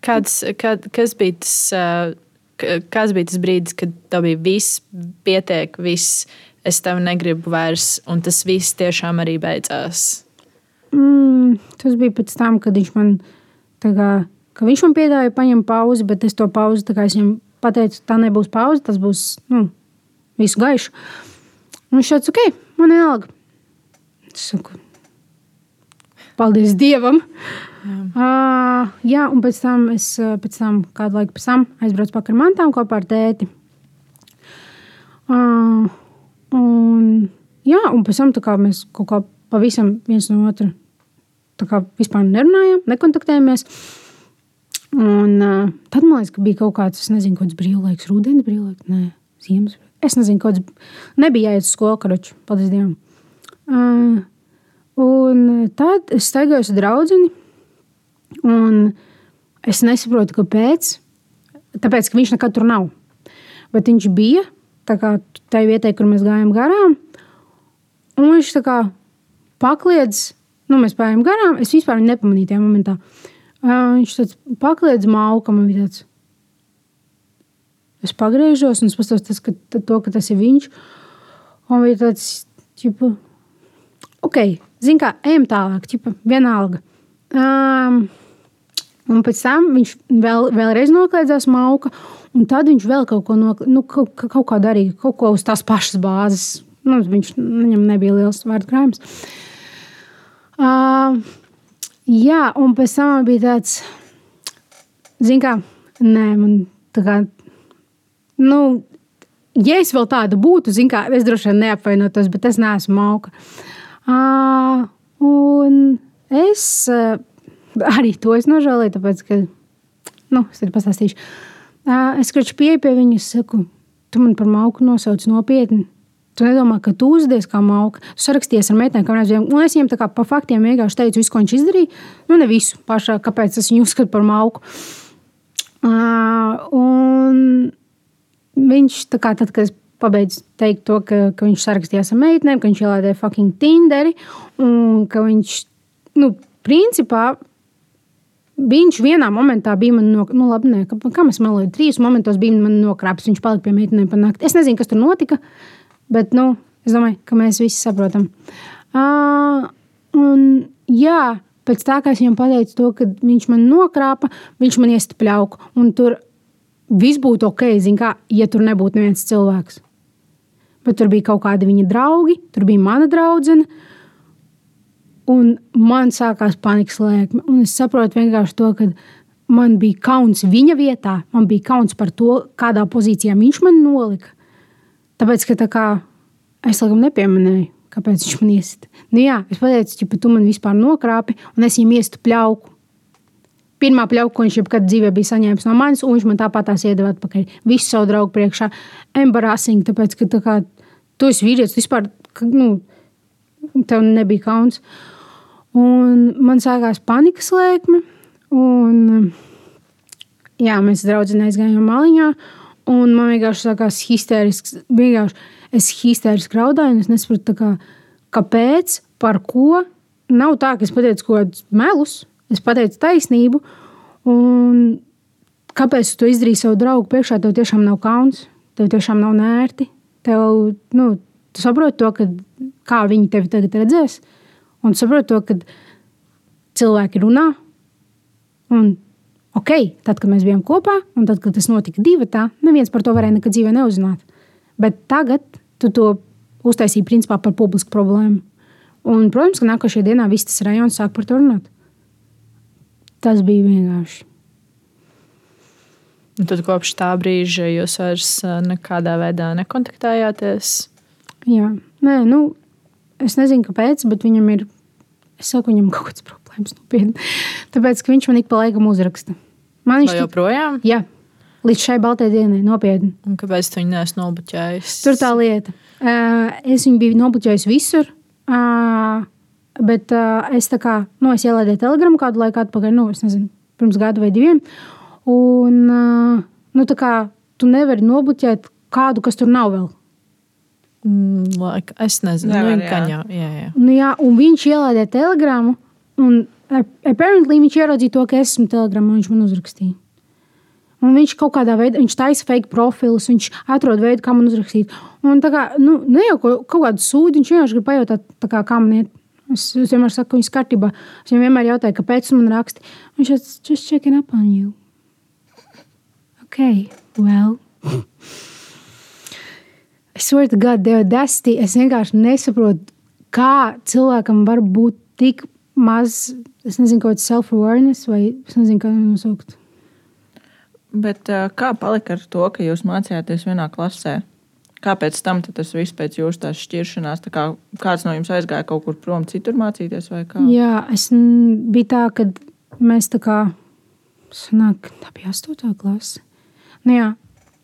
Kāds, kad, kas bija tas? Uh, Kas bija tas brīdis, kad tev bija viss, pietiek, viss, es tevi negribu vairs, un tas viss tiešām arī beidzās? Mm, tas bija pēc tam, kad viņš man, kā, ka viņš man piedāvāja paņemt pauzi, bet es to pauzi, kā es viņam pateicu, tā nebūs pauze, tas būs nu, visu gaišu. Un viņš teica, ok, man vienalga. Es saku, paldies Dievam! Jā. Uh, jā, un pēc tam es pēc tam, kādu laiku pēc tam aizbraucu pakaļ mantām kopā ar tēti. Uh, un, jā, un pēc tam mēs kaut kā pavisam viens no otra vispār nerunājām, nekontaktējāmies. Un, uh, tad man liekas, ka bija kaut kāds, nezinu, kāds brīvlaiks, rudenis brīvlaiks, nē, ziemas. Es nezinu, kāds nebija jāiet uz skolu, karoči, paldies Dievam. Uh, un tad es staigāju ar draugu, un es nesaprotu, kāpēc. Tāpēc, ka viņš nekad tur nav. Bet viņš bija tajā vietā, kur mēs gājām garām. Un viņš tā kā pakliedz Nu, mēs gājām garām. Es vispār nepamanīju tajā momentā. Uh, viņš tāds pakliedz mauka. Man bija tāds. Es pagriežos un es paskatos, ka, to, ka tas ir viņš. Un bija tāds, ķipa, ok, zini, kā ejam tālāk, ķipa, vienalga. Um, un pēc tam viņš vēl, vēlreiz nokļāvās mauka, un tad viņš vēl kaut ko, no, nu, kaut, kaut kā darīja, kaut ko uz tās pašas bāzes. Nu, viņš, viņam nebija liels vārdu krājums. Uh, jā, un pēc tam bija tāds, zināms, kā, nē, man tā kā, nu, ja es vēl tāda būtu, zināms, kā, es droši vien neapvainotos, bet es neesmu mauka. Uh, un es uh, arī to es nožēloju, tāpēc, ka, nu, es tev pastāstīšu. Uh, es skaču pieeju pie viņas, saku, tu man par mauku nosauc nopietni. Tu nedomā, ka tu uzvedies kā mauka. Tu sarakstījies ar meitenēm, kā mēs bijām. Un es viņiem tā kā pa faktiem vienkārši teicu, visu, ko viņš izdarīja. Nu, ne visu pašā, kāpēc es viņu uzskatu par mauku. Uh, un viņš tā kā tad, kad es pabeidzu teikt to, ka, ka viņš sarakstījās ar meitenēm, ka viņš ielādēja fucking Tinderi un ka viņš, nu, principā. Viņš vienā momentā bija man no, nu, labi, ne, kā, kā mēs melojam, trīs momentos bija man nokrāpts. Viņš palika pie meitenēm pa nakti. Es nezinu, kas tur notika. Bet nu, es domāju, ka mēs visi saprotam. Uh, un, jā, pēc tā, kā es viņam pateicu, to, ka viņš man nokrāpa, viņš man iesta pļauku. Un tur viss būtu ok, kā, ja tur nebūtu neviens cilvēks. Bet tur bija kaut kādi viņa draugi, tur bija mana draudzene. Un man sākās panikas lēkme. Un es saprotu vienkārši to, ka man bija kauns viņa vietā, man bija kauns par to, kādā pozīcijā viņš man nolika. Tāpēc, ka tā kā, es laikam nepieminēju, kāpēc viņš man iesita. Nu, jā, es pateicu, ka tu man vispār nokrāpi, un es viņam iestu pļauku. Pirmā pļauka, ko viņš jebkad dzīvē bija saņēmis no manis, un viņš man tāpat tās iedeva atpakaļ. Visu savu draugu priekšā. Embarrassing, tāpēc, ka tā kā, tu esi vīrietis, vispār, ka, nu, tev nebija kauns. Un man sākās panikas lēkme, un jā, mēs draudzenei aizgājām maliņā, Un man vienkārši sākās histērisks, vienkārši es histēriski raudāju, un es nesaprotu, kā, kāpēc, par ko. Nav tā, ka es pateicu kaut kādus melus, es pateicu taisnību. Un kāpēc tu izdarīji savu draugu priekšā? Tev tiešām nav kauns, tev tiešām nav nērti. Tev, nu, tu saproti to, ka, kā viņi tevi tagad redzēs. Un saproti to, ka cilvēki runā. Un ok, tad, kad mēs bijām kopā, un tad, kad tas notika divi, tā neviens par to varēja nekad dzīvē neuzzināt. Bet tagad tu to uztaisīji principā par publisku problēmu. Un, protams, ka nākošajā dienā viss tas rajons sāk par to runāt. Tas bija vienkārši. Un tad kopš tā brīža jūs vairs nekādā veidā nekontaktējāties? Jā, nē, nu, es nezinu, kāpēc, bet viņam ir. Es saku, viņam kaut kāds problēmas nopietni. Tāpēc, ka viņš man ik pa laikam uzraksta. Man viņš joprojām? Jā. Līdz šai baltai dienai, nopietni. Un kāpēc tu viņu neesi nobuļķējis? Tur tā lieta. Uh, es viņu biju nobuļķējis visur. Uh, bet uh, es tā kā, nu, es ielaidu telegramu kādu laiku atpakaļ, nu, es nezinu, pirms gada vai diviem. Un, uh, nu, tā kā tu nevari nobuļķēt kādu, kas tur nav vēl. Mm, laika, es nezinu, Nevar, nu, jā. kaņā, jā, jā. Nu, jā, un viņš ielaidīja telegramu, un apparently viņš ieraudzīja to, ka es esmu telegramā, un viņš man uzrakstīja. Un viņš kaut kādā veidā, viņš taisa fake profilus, viņš atrod veidu, kā man uzrakstīt. Un tā kā, nu, ne jau kaut, kādu sūdu, viņš vienkārši grib pajautāt, tā kā, kā man iet. Es, es vienmēr saku, ir kārtībā. Es viņam vienmēr jautāju, kāpēc man raksti. Viņš teica, just checking up on you. Ok, well. Es swear to God, Deva Dusty, es vienkārši nesaprotu, kā cilvēkam var būt tik maz, es nezinu, kaut kāds self-awareness, vai es nezinu, kā to nosaukt. Bet uh, kā palika ar to, ka jūs mācījāties vienā klasē? Kāpēc tam tas viss pēc jūsu tās šķiršanās? Tā kā kāds no jums aizgāja kaut kur prom, citur mācīties? Jā, es bija tā, ka mēs tā kā, sanāk, tā bija astotā klase. Nu jā,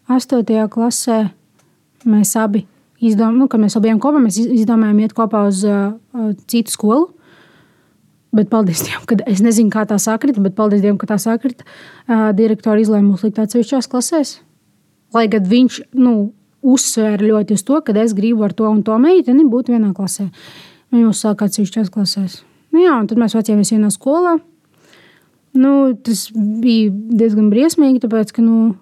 astotajā klasē mēs abi izdomājām, nu, kad mēs abi bijām kopā, mēs iz- izdomājām iet kopā uz uh, citu skolu. Bet paldies Dievam, ka es nezinu, kā tā sakrita, bet paldies Dievam, ka tā sakrita. Uh, direktori izlēma mūs likt atsevišķās klasēs. Lai gan viņš nu, uzsvēra ļoti uz to, ka es gribu ar to un to meiteni būt vienā klasē. Viņi mūs sāka atsevišķās klasēs. Nu, jā, un tad mēs mācījāmies vienā skolā. Nu, tas bija diezgan briesmīgi, tāpēc, ka nu,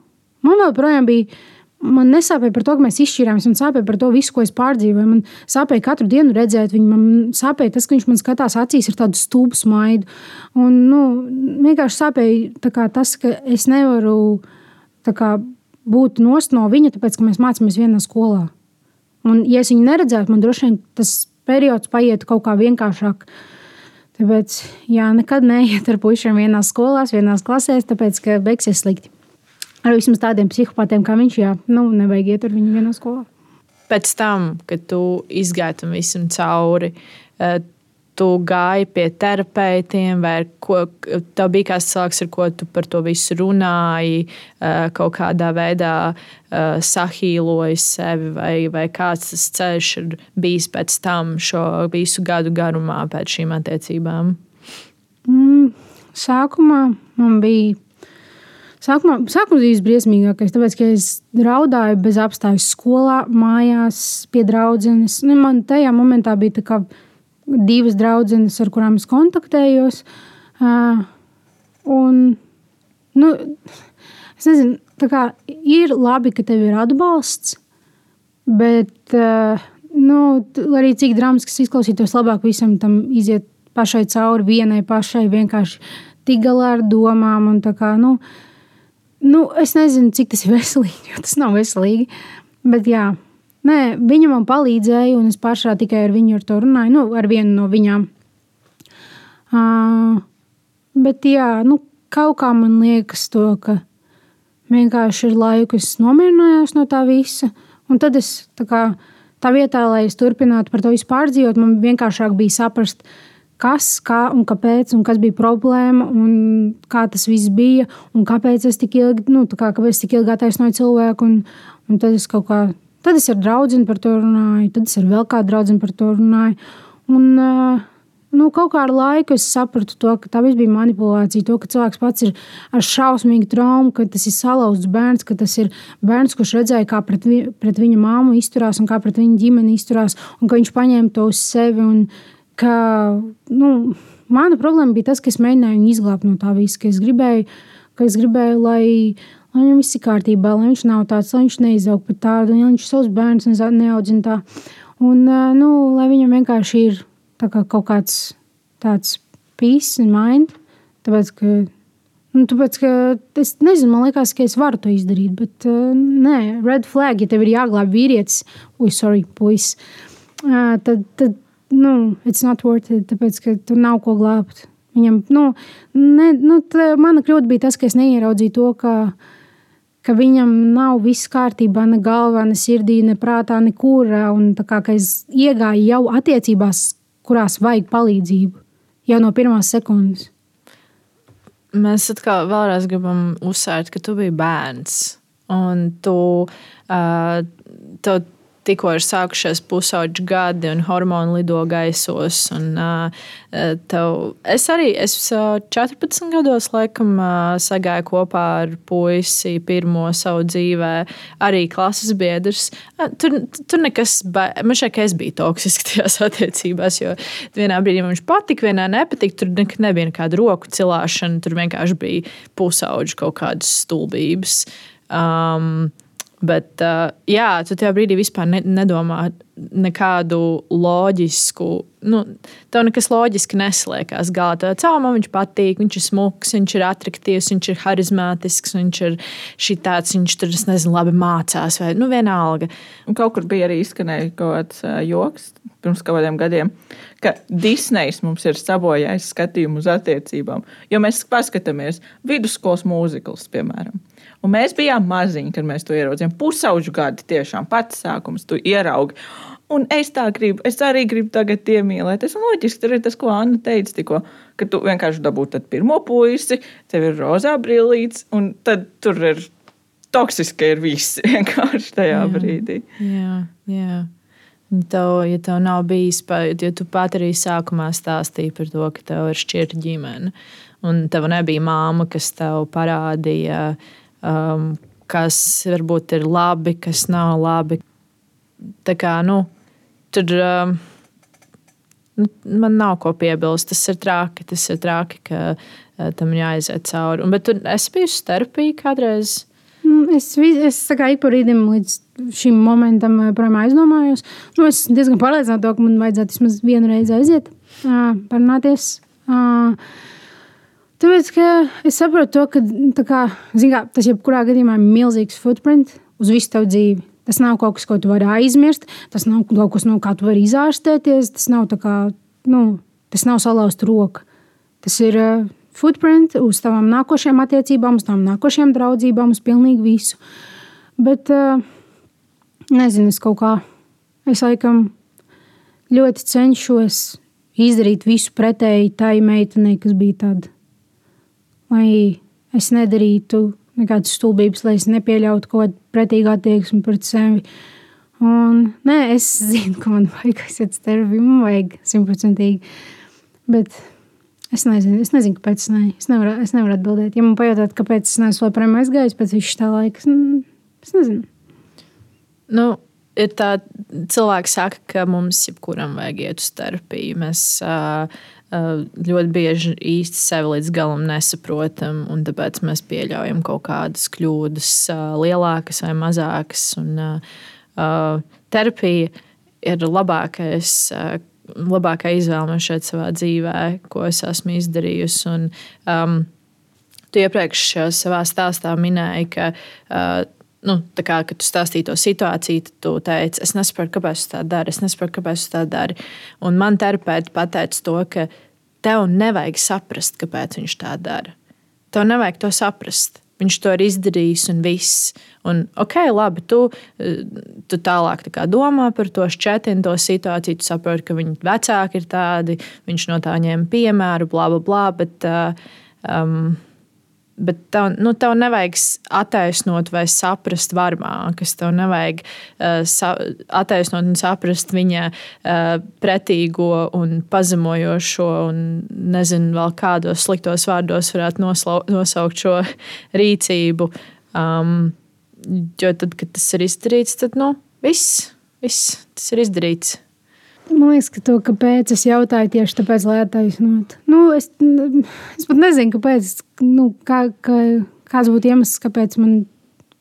man vēl projām bija. Man nesāpēja par to, ka mēs izšķirāmies. Man sāpēja par to visu, ko es pārdzīvoju. Man sāpēja katru dienu redzēt viņu. Man sāpēja tas, ka viņš man skatās acīs ar tādu stulbu smaidu. Un, nu, vienkārši sāpēja tas, ka es nevaru kā, būt nost no viņa, tāpēc, ka mēs mācāmies vienā skolā. Un, ja es viņu neredzētu, man droši vien tas periods paietu kaut kā vienkāršāk. Tāpēc, jā, nekad neiet ar puikiem vienā skolā, vienā klasē, tāpēc, ka beigsies slikti. Ar vismaz tādiem psihopātiem kā viņš, jā, nu, nevajag iet ar viņu vienā skolā. Pēc tam, kad tu izgāji tam visam cauri, eh, tu gāji pie terapeitiem, vai ko, tev bija kāds cilvēks, ar ko tu par to visu runāji, eh, kaut kādā veidā eh, sahīloji sevi, vai, vai kāds tas ceļš ir bijis pēc tam, šo visu gadu garumā, pēc šīm attiecībām. Mm, sākumā man bija. Sākumā, sākumā bija visbriesmīgākais, tāpēc, ka es raudāju bez apstājas skolā, mājās, pie draudzenes. Nu, man tajā momentā bija tā kā divas draudzenes, ar kurām es kontaktējos. Uh, un, nu, es nezinu, kā ir labi, ka tev ir atbalsts, bet, uh, nu, arī cik drāmas izklausītos, labāk visam tam iziet pašai cauri, vienai pašai vienkārši tik galā ar domām. Kā, nu, nu, es nezinu, cik tas ir veselīgi, jo tas nav veselīgi. Bet, jā, nē, viņa man palīdzēja, un es pašā tikai ar viņu ar to runāju, nu, ar vienu no viņām. Uh, bet, jā, nu, kaut kā man liekas, to, ka vienkārši ir laiks, es nomierinājos no tā visa. Un tad es tā, kā, tā vietā, lai es turpinātu par to visu pārdzīvot, man vienkāršāk bija saprast, kas, kā un kāpēc, un kas bija problēma, un kā tas viss bija, un kāpēc es tik ilgi, nu, kā, kāpēc tik ilgi attaisnoju cilvēku. Un, un tad es kaut kā, tad es ar draugu par to runāju, tad es ar vēl kādu draugu par to runāju. Un, uh, nu, kaut kā ar laiku es sapratu, to, ka tā bija manipulācija. To, ka cilvēks pats ir ar šausmīgu traumu, ka tas ir salauzts bērns, ka tas ir bērns, kurš redzēja, kā pret, vi, pret viņa māmu izturās un kā pret viņa ģimeni izturās, un ka viņš paņēma to uz sevi. Un, ka, nu, mana problēma bija tas, ka es mēģināju viņu izglābt no tā visa, ka es gribēju, ka es gribēju lai viņam viss ir kārtībā, lai viņš nav tāds, lai viņš neizaug par tādu, lai viņš savus bērnus neaudzina tā. Un, nu, lai viņam vienkārši ir kā kaut kāds tāds peace in mind, tāpēc, ka, nu, tāpēc, ka es nezinu, man liekas, ka es varu to izdarīt, bet uh, nē, red flag, ja tev ir jāglāb vīrietis, ui, sorry, puisis, uh, tad, tad nu, it's not worth it, tāpēc, ka tur nav ko glābt. Viņam, nu, ne, nu, mana kļūda bija tas, ka es neieraudzīju to, ka, ka viņam nav viss kārtībā, ne galvā, ne sirdī, ne prātā, nekur. Un tā kā es iegāju jau attiecībās, kurās vajag palīdzību, jau no pirmās sekundes. mēs atkal vēlreiz gribam uzsvērt, ka tu biji bērns. Un tu, uh, tev tikko ir sākušies pusauģi gadi un hormonu lido gaisos. Un, tev, es arī es 14 gados laikam, sagāju kopā ar puisi pirmo savu dzīvē, arī klases biedrs. Tur, tur nekas, man šķiet, ka es biju toksiski tajās attiecībās, jo vienā brīdī man viņš patika, vienā nepatika. Tur nebija nekāda roku cilāšana, tur vienkārši bija pusauģi kaut kādas stulbības. Um, Bet, uh, jā, tu tajā brīdī vispār ne, nedomā nekādu loģisku, nu, tev nekas loģiski neslēdzas. Galā tā kā man viņš patīk, viņš ir smuks, viņš ir attraktīvs, viņš ir harizmātisks, viņš ir tāds, viņš tur, nezinu, labi mācās, vai nu vienalga. Un kaut kur bija arī izskanējis kaut kāds uh, joks pirms kaut kādiem gadiem, ka Disneys mums ir sabojājis skatījumu uz attiecībām. Jo mēs paskatāmies vidusskolas mūzikls, piemēram. Un mēs bijām maziņi, kad mēs to ieraudzījām. Pusauģu gadi tiešām pats sākums, tu ieraugi. Un es tā gribu, es arī gribu tagad iemīlēt. Ir loģiski, tur ir tas, ko Anna teica tikko, ka tu vienkārši dabūji pirmo puisi, tev ir rozā brīvīts, un tad tur ir toksiski ir viss vienkārši tajā jā, brīdī. Jā, jā. Tev, ja tev nav bijis, ja tu pat arī sākumā stāstīji par to, ka tev ir šķirta ģimene, un tev nebija māma, kas tev parādīja, uh, um, kas varbūt ir labi, kas nav labi. Tā kā, nu, tur um, nu, man nav ko piebilst. Tas ir traki, tas ir traki, ka uh, tam jāiziet cauri. Un, bet tu esi bijusi terapija kādreiz? Mm, es, es kā, ik pa rītam līdz šim momentam projām aizdomājos. Nu, es diezgan pārliecināta, ka man vajadzētu vismaz vienu reizi aiziet, uh, parunāties. Uh, Tāpēc, ka es saprotu, to, ka kā, kā, tas jebkurā gadījumā ir milzīgs footprint uz visu tavu dzīvi. Tas nav kaut kas, ko tu vari aizmirst, tas nav kaut kas, no kā tu vari izārstēties. Tas nav, kā, nu, tas nav salauzt roka. Tas ir uh, footprint uz tavām nākošajām attiecībām, uz tavām nākošajām draudzībām, uz pilnīgi visu. Bet, uh, nezinu, es kaut kā, es laikam ļoti cenšos izdarīt visu pretēji tai meitenei, kas bija tāda lai es nedarītu nekādas stulbības, lai es nepieļautu kaut kādu pretīgu attieksmi pret sevi. Un, nē, es zinu, ka man vajag aiziet uz terapiju, man vajag simtprocentīgi. Bet es nezinu, es nezinu, kāpēc es, ne, es, nevaru, es nevaru atbildēt. Ja man pajautāt, kāpēc es neesmu joprojām aizgājis pēc visu tā laika, es nezinu. Nu, ir tā, cilvēki saka, ka mums jebkuram vajag iet uz terapiju. Mēs, uh, ļoti bieži īsti sevi līdz galam nesaprotam, un tāpēc mēs pieļaujam kaut kādas kļūdas, lielākas vai mazākas. Un, terapija ir labākais. Labākā izvēle man šeit savā dzīvē, ko es esmu izdarījusi. Un, um, tu iepriekš savā stāstā minēji, ka uh, nu, kā, kad tu stāstīji to situāciju, tad tu teici, es nesaprotu, kāpēc tu tā dari, es nesaprotu, kāpēc tu tā dari. Un man terapeits pateica to, ka tev nevajag saprast, kāpēc viņš tā dara. Tev nevajag to saprast. Viņš to ir izdarījis, un viss. Un, ok, labi, tu, tu tālāk tā domā par to šķetinu, to situāciju. Tu saproti, ka viņa vecāki ir tādi, viņš no tā ņēma piemēru, bla, bla, bla. Bet, uh, um, Bet tev, nu, tev nevajag attaisnot vai saprast varmākas. Tev nevajag uh, sa attaisnot un saprast viņa uh, pretīgo un pazemojošo, un nezinu, vēl kādos sliktos vārdos varētu noslau, nosaukt šo rīcību. Um, jo tad, kad tas ir izdarīts, tad nu, viss, viss tas ir izdarīts. Man liekas, ka to, kāpēc es jautāju tieši tāpēc, lai attaisnotu. Nu, es, es pat nezinu, kāpēc, nu, kā, kā, kāds būtu iemesls, kāpēc man.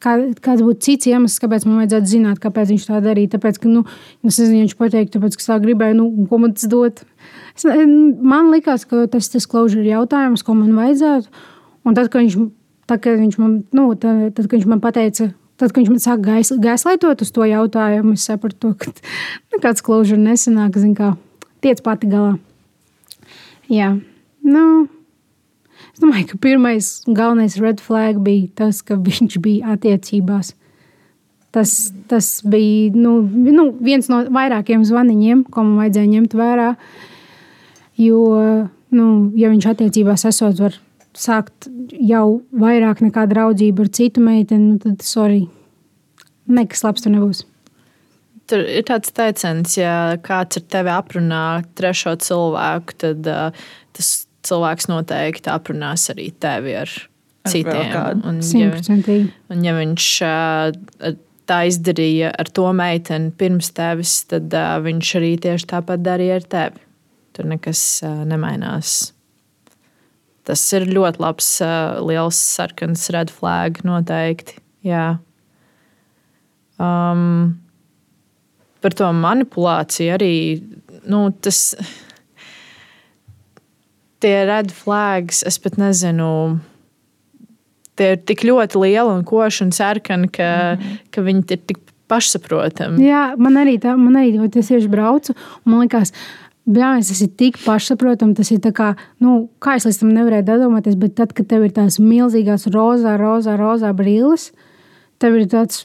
Kā, kāds būtu cits iemesls, kāpēc man vajadzētu zināt, kāpēc viņš tā darīja? Tāpēc, ka, nu, es nezinu, viņš pateikt, tāpēc, ka es tā gribēju, nu, ko man tas dot. Es, man liekas, ka tas ir closure jautājums, ko man vajadzētu. Un tad, kad viņš, tad, kad viņš man, nu, tad, tad, kad viņš man pateica, Tad, kad viņš man sāka gais, gaislaitot uz to jautājumu, es sapratu, ka nu, kāds klaužurs nesenāk, zina, kā tiec pati galā. Jā, nu, es domāju, ka pirmais galvenais red flag bija tas, ka viņš bija attiecībās. Tas, tas bija nu, nu, viens no vairākiem zvaniņiem, ko man vajadzēja ņemt vērā. Jo, nu, ja viņš attiecībās esot, var sākt jau vairāk nekā draudzību ar citu meiteni, nu tad, sorry, nekas labs tur nebūs. Tur ir tāds teiciens, ja kāds ar tevi aprunā trešo cilvēku, tad uh, tas cilvēks noteikti aprunās arī tevi ar, ar citiem. Un, ja, un ja viņš uh, tā izdarīja ar to meiteni pirms tevis, tad uh, viņš arī tieši tāpat darīja ar tevi. Tur nekas uh, nemainās. Tas ir ļoti labs, liels sarkans red flag noteikti. Jā. Um, par to manipulāciju arī nu, tas. Tie red flags, es pat nezinu, tie ir tik ļoti lieli un koši un sarkani, ka, mm -hmm. ka viņi ir tik pašsaprotami. Jā, man arī tā, man arī tas tieši braucu. Man liekas, Bļāvis, tas ir tik pašsaprotami. Tas ir kā, nu, kā es līdz tam nevarēju domāties, bet tad, kad tev ir tās milzīgās rozā, rozā, rozā brilles, tev ir tāds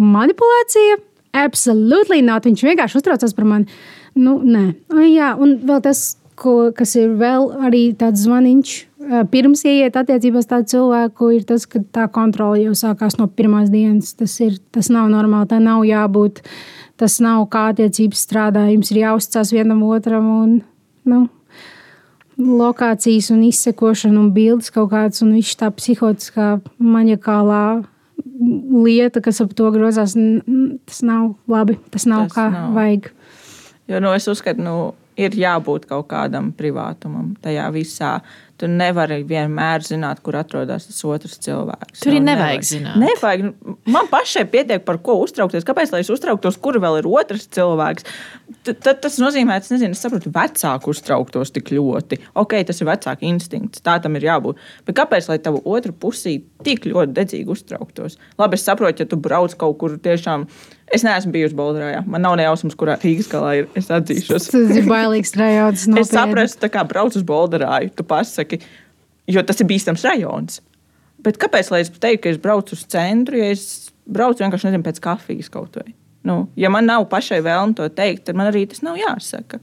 manipulācija Absolutely not. Viņš vienkārši uztraucās par mani. Nu, nē, jā, un vēl tas, ko, kas ir vēl arī tāds zvaniņš. Pirms ieiet attiecībās tādu cilvēku, ir tas, ka tā kontrole jau sākās no pirmās dienas. Tas, ir, tas nav normāli, tā nav jābūt. Tas nav kā attiecības strādā. Jums ir jāuzticas vienam otram. Un, nu, lokācijas un izsekošana un bildes kaut kādas, un viņš tā psihotiskā, maņakālā lieta, kas ap to grozās, tas nav labi. Tas nav tas kā nav. vajag. Jo nu, es uzskatu, nu, ir jābūt kaut kādam privātumam tajā visā. Tu nevari vienmēr zināt, kur atrodas tas otrs cilvēks. Tur nu, nevajag, nevajag zināt. Nevajag. Man pašai pietiek par ko uztraukties. Kāpēc lai es uztrauktos, kur vēl ir otrs cilvēks? Tad tas nozīmē, es nezinu, es saprotu, vecāku uztrauktos tik ļoti. Ok, tas ir vecāka instinkts, tā tam ir jābūt. Bet kāpēc lai tavu otru pusī tik ļoti dedzīgi uztrauktos? Labi, es saprotu, ja tu brauc kaut kur tiešām Es neesmu bijusi Bolderājā. Man nav nejausmas, kurā Rīgas galā ir. Es atzīšos. Tas ir bailīgs rajonus. es saprotu, kā brauc uz Bolderāju. Tu pasaki, jo tas ir bīstams rajons. Bet kāpēc lai es teiktu, ka es braucu uz centru, ja es braucu vienkārši nezinu, pēc kafijas kaut vai? Nu, ja man nav pašai vēlme to teikt, tad man arī tas nav jāsaka.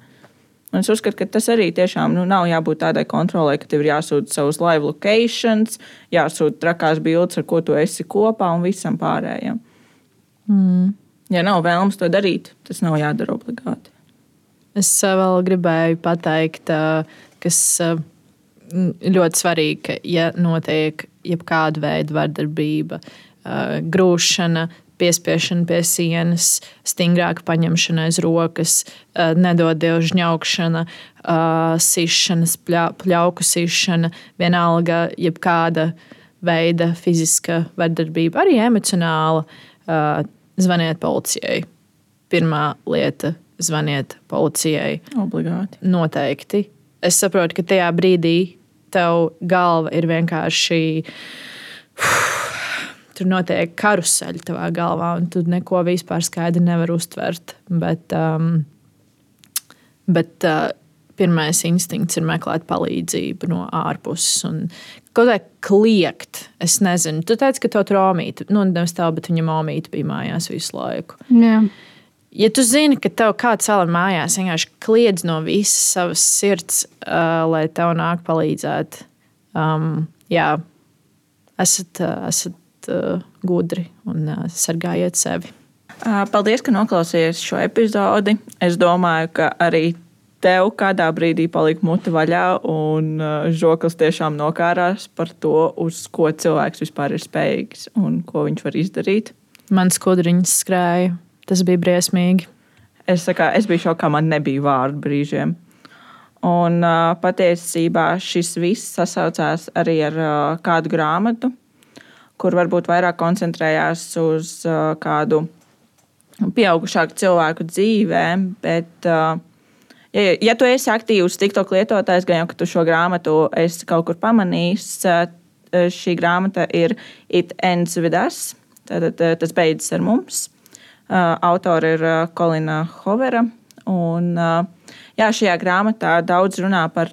Un es uzskatu, ka tas arī tiešām nu, nav jābūt tādai kontrolē, ka tev ir jāsūta savus live locations, jāsūta trakās bildes, ar ko tu esi kopā un visam pārējiem. Mm ja nav vēlams to darīt, tas nav jādara obligāti. Es uh, vēl gribēju pateikt, uh, kas uh, ļoti svarīgi, ka, ja notiek jebkāda veida vardarbība, grūšana, piespiešana pie sienas, stingrāka paņemšana aiz rokas, nedod dievu žņaukšana, sišanas, pļauku sišana, vienalga, jebkāda veida fiziska vardarbība, arī emocionāla zvaniet policijai. Pirmā lieta - zvaniet policijai. Obligāti. Noteikti. Es saprotu, ka tajā brīdī tev galva ir vienkārši. Tur notiek karuseļi tavā galvā, un tu neko vispār skaidri nevari uztvert. Bet, um, bet uh, pirmais instinkts ir meklēt palīdzību no ārpuses. Un kaut kā kliegt. Es nezinu, tu teici, ka to tromīti, nu, nevis tā, bet viņa māmīte bija mājās visu laiku. Jā. Ja tu zini, ka tev kāds ir mājās, vienkārši kliedz no visas savas sirds, uh, lai tev nāk palīdzēt, um, jā, esat, uh, esat uh, gudri un uh, sargājiet sevi. Paldies, ka noklausījāties šo epizodi. Es domāju, ka arī tev kādā brīdī palika mute vaļā, un žoklis tiešām nokārās par to, uz ko cilvēks vispār ir spējīgs un ko viņš var izdarīt. Mans skudriņš skrēja. Tas bija briesmīgi. Es, kā, es biju šokā, man nebija vārdu brīžiem. Un uh, patiesībā šis viss sasaucās arī ar uh, kādu grāmatu, kur varbūt vairāk koncentrējās uz uh, kādu pieaugušāku cilvēku dzīvēm, bet uh, ja, ja tu esi aktīvs TikTok lietotājs, gan jau ka tu šo grāmatu esi kaut kur pamanījis, šī grāmata ir It Ends With Us. Tātad tas beidzas ar mums. Autora ir Kolina Hovera. Un, jā, šajā grāmatā daudz runā par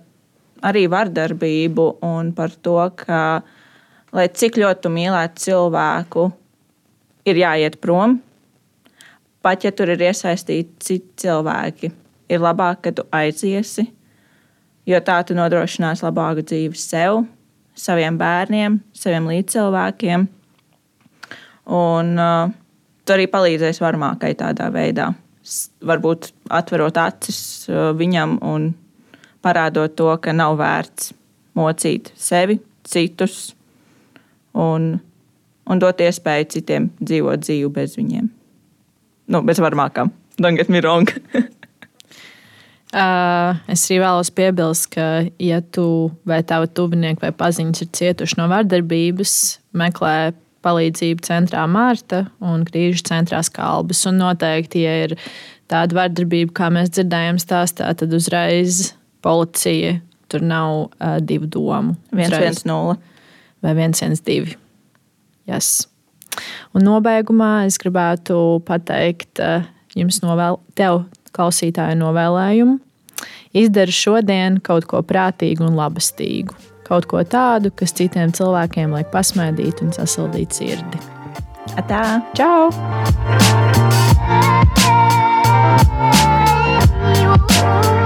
arī vardarbību un par to, ka, lai cik ļoti tu mīlētu cilvēku, ir jāiet prom. Pat ja tur ir iesaistīti citi cilvēki, ir labāk, ka tu aiziesi, jo tā tu nodrošinās labāku dzīvi sev, saviem bērniem, saviem līdzcilvēkiem. Un uh, tu arī palīdzēsi varmākai tādā veidā. Varbūt atverot acis uh, viņam un parādot to, ka nav vērts mocīt sevi, citus un, un dot iespēju citiem dzīvot dzīvi bez viņiem. Nu, bez varmākām. Don't get me wrong. Uh, es arī vēlos piebilst, ka, ja tu vai tavi tuvinieki vai paziņas ir cietuši no vardarbības, meklē palīdzību centrā Mārta un Krīžu centrā Skalbas. Un noteikti, ja ir tāda vardarbība, kā mēs dzirdējām, stāstā, tad uzreiz policija tur nav uh, divu domu. Uzreiz 1-1-0. vai 112. Yes. Un nobeigumā es gribētu pateikt eh, jums, novēl, tev, klausītāju, novēlējumu. Izdari šodien kaut ko prātīgu un labestīgu kaut ko tādu, kas citiem cilvēkiem liek pasmaidīt un sasildīt sirdi. Atā, čau! thank you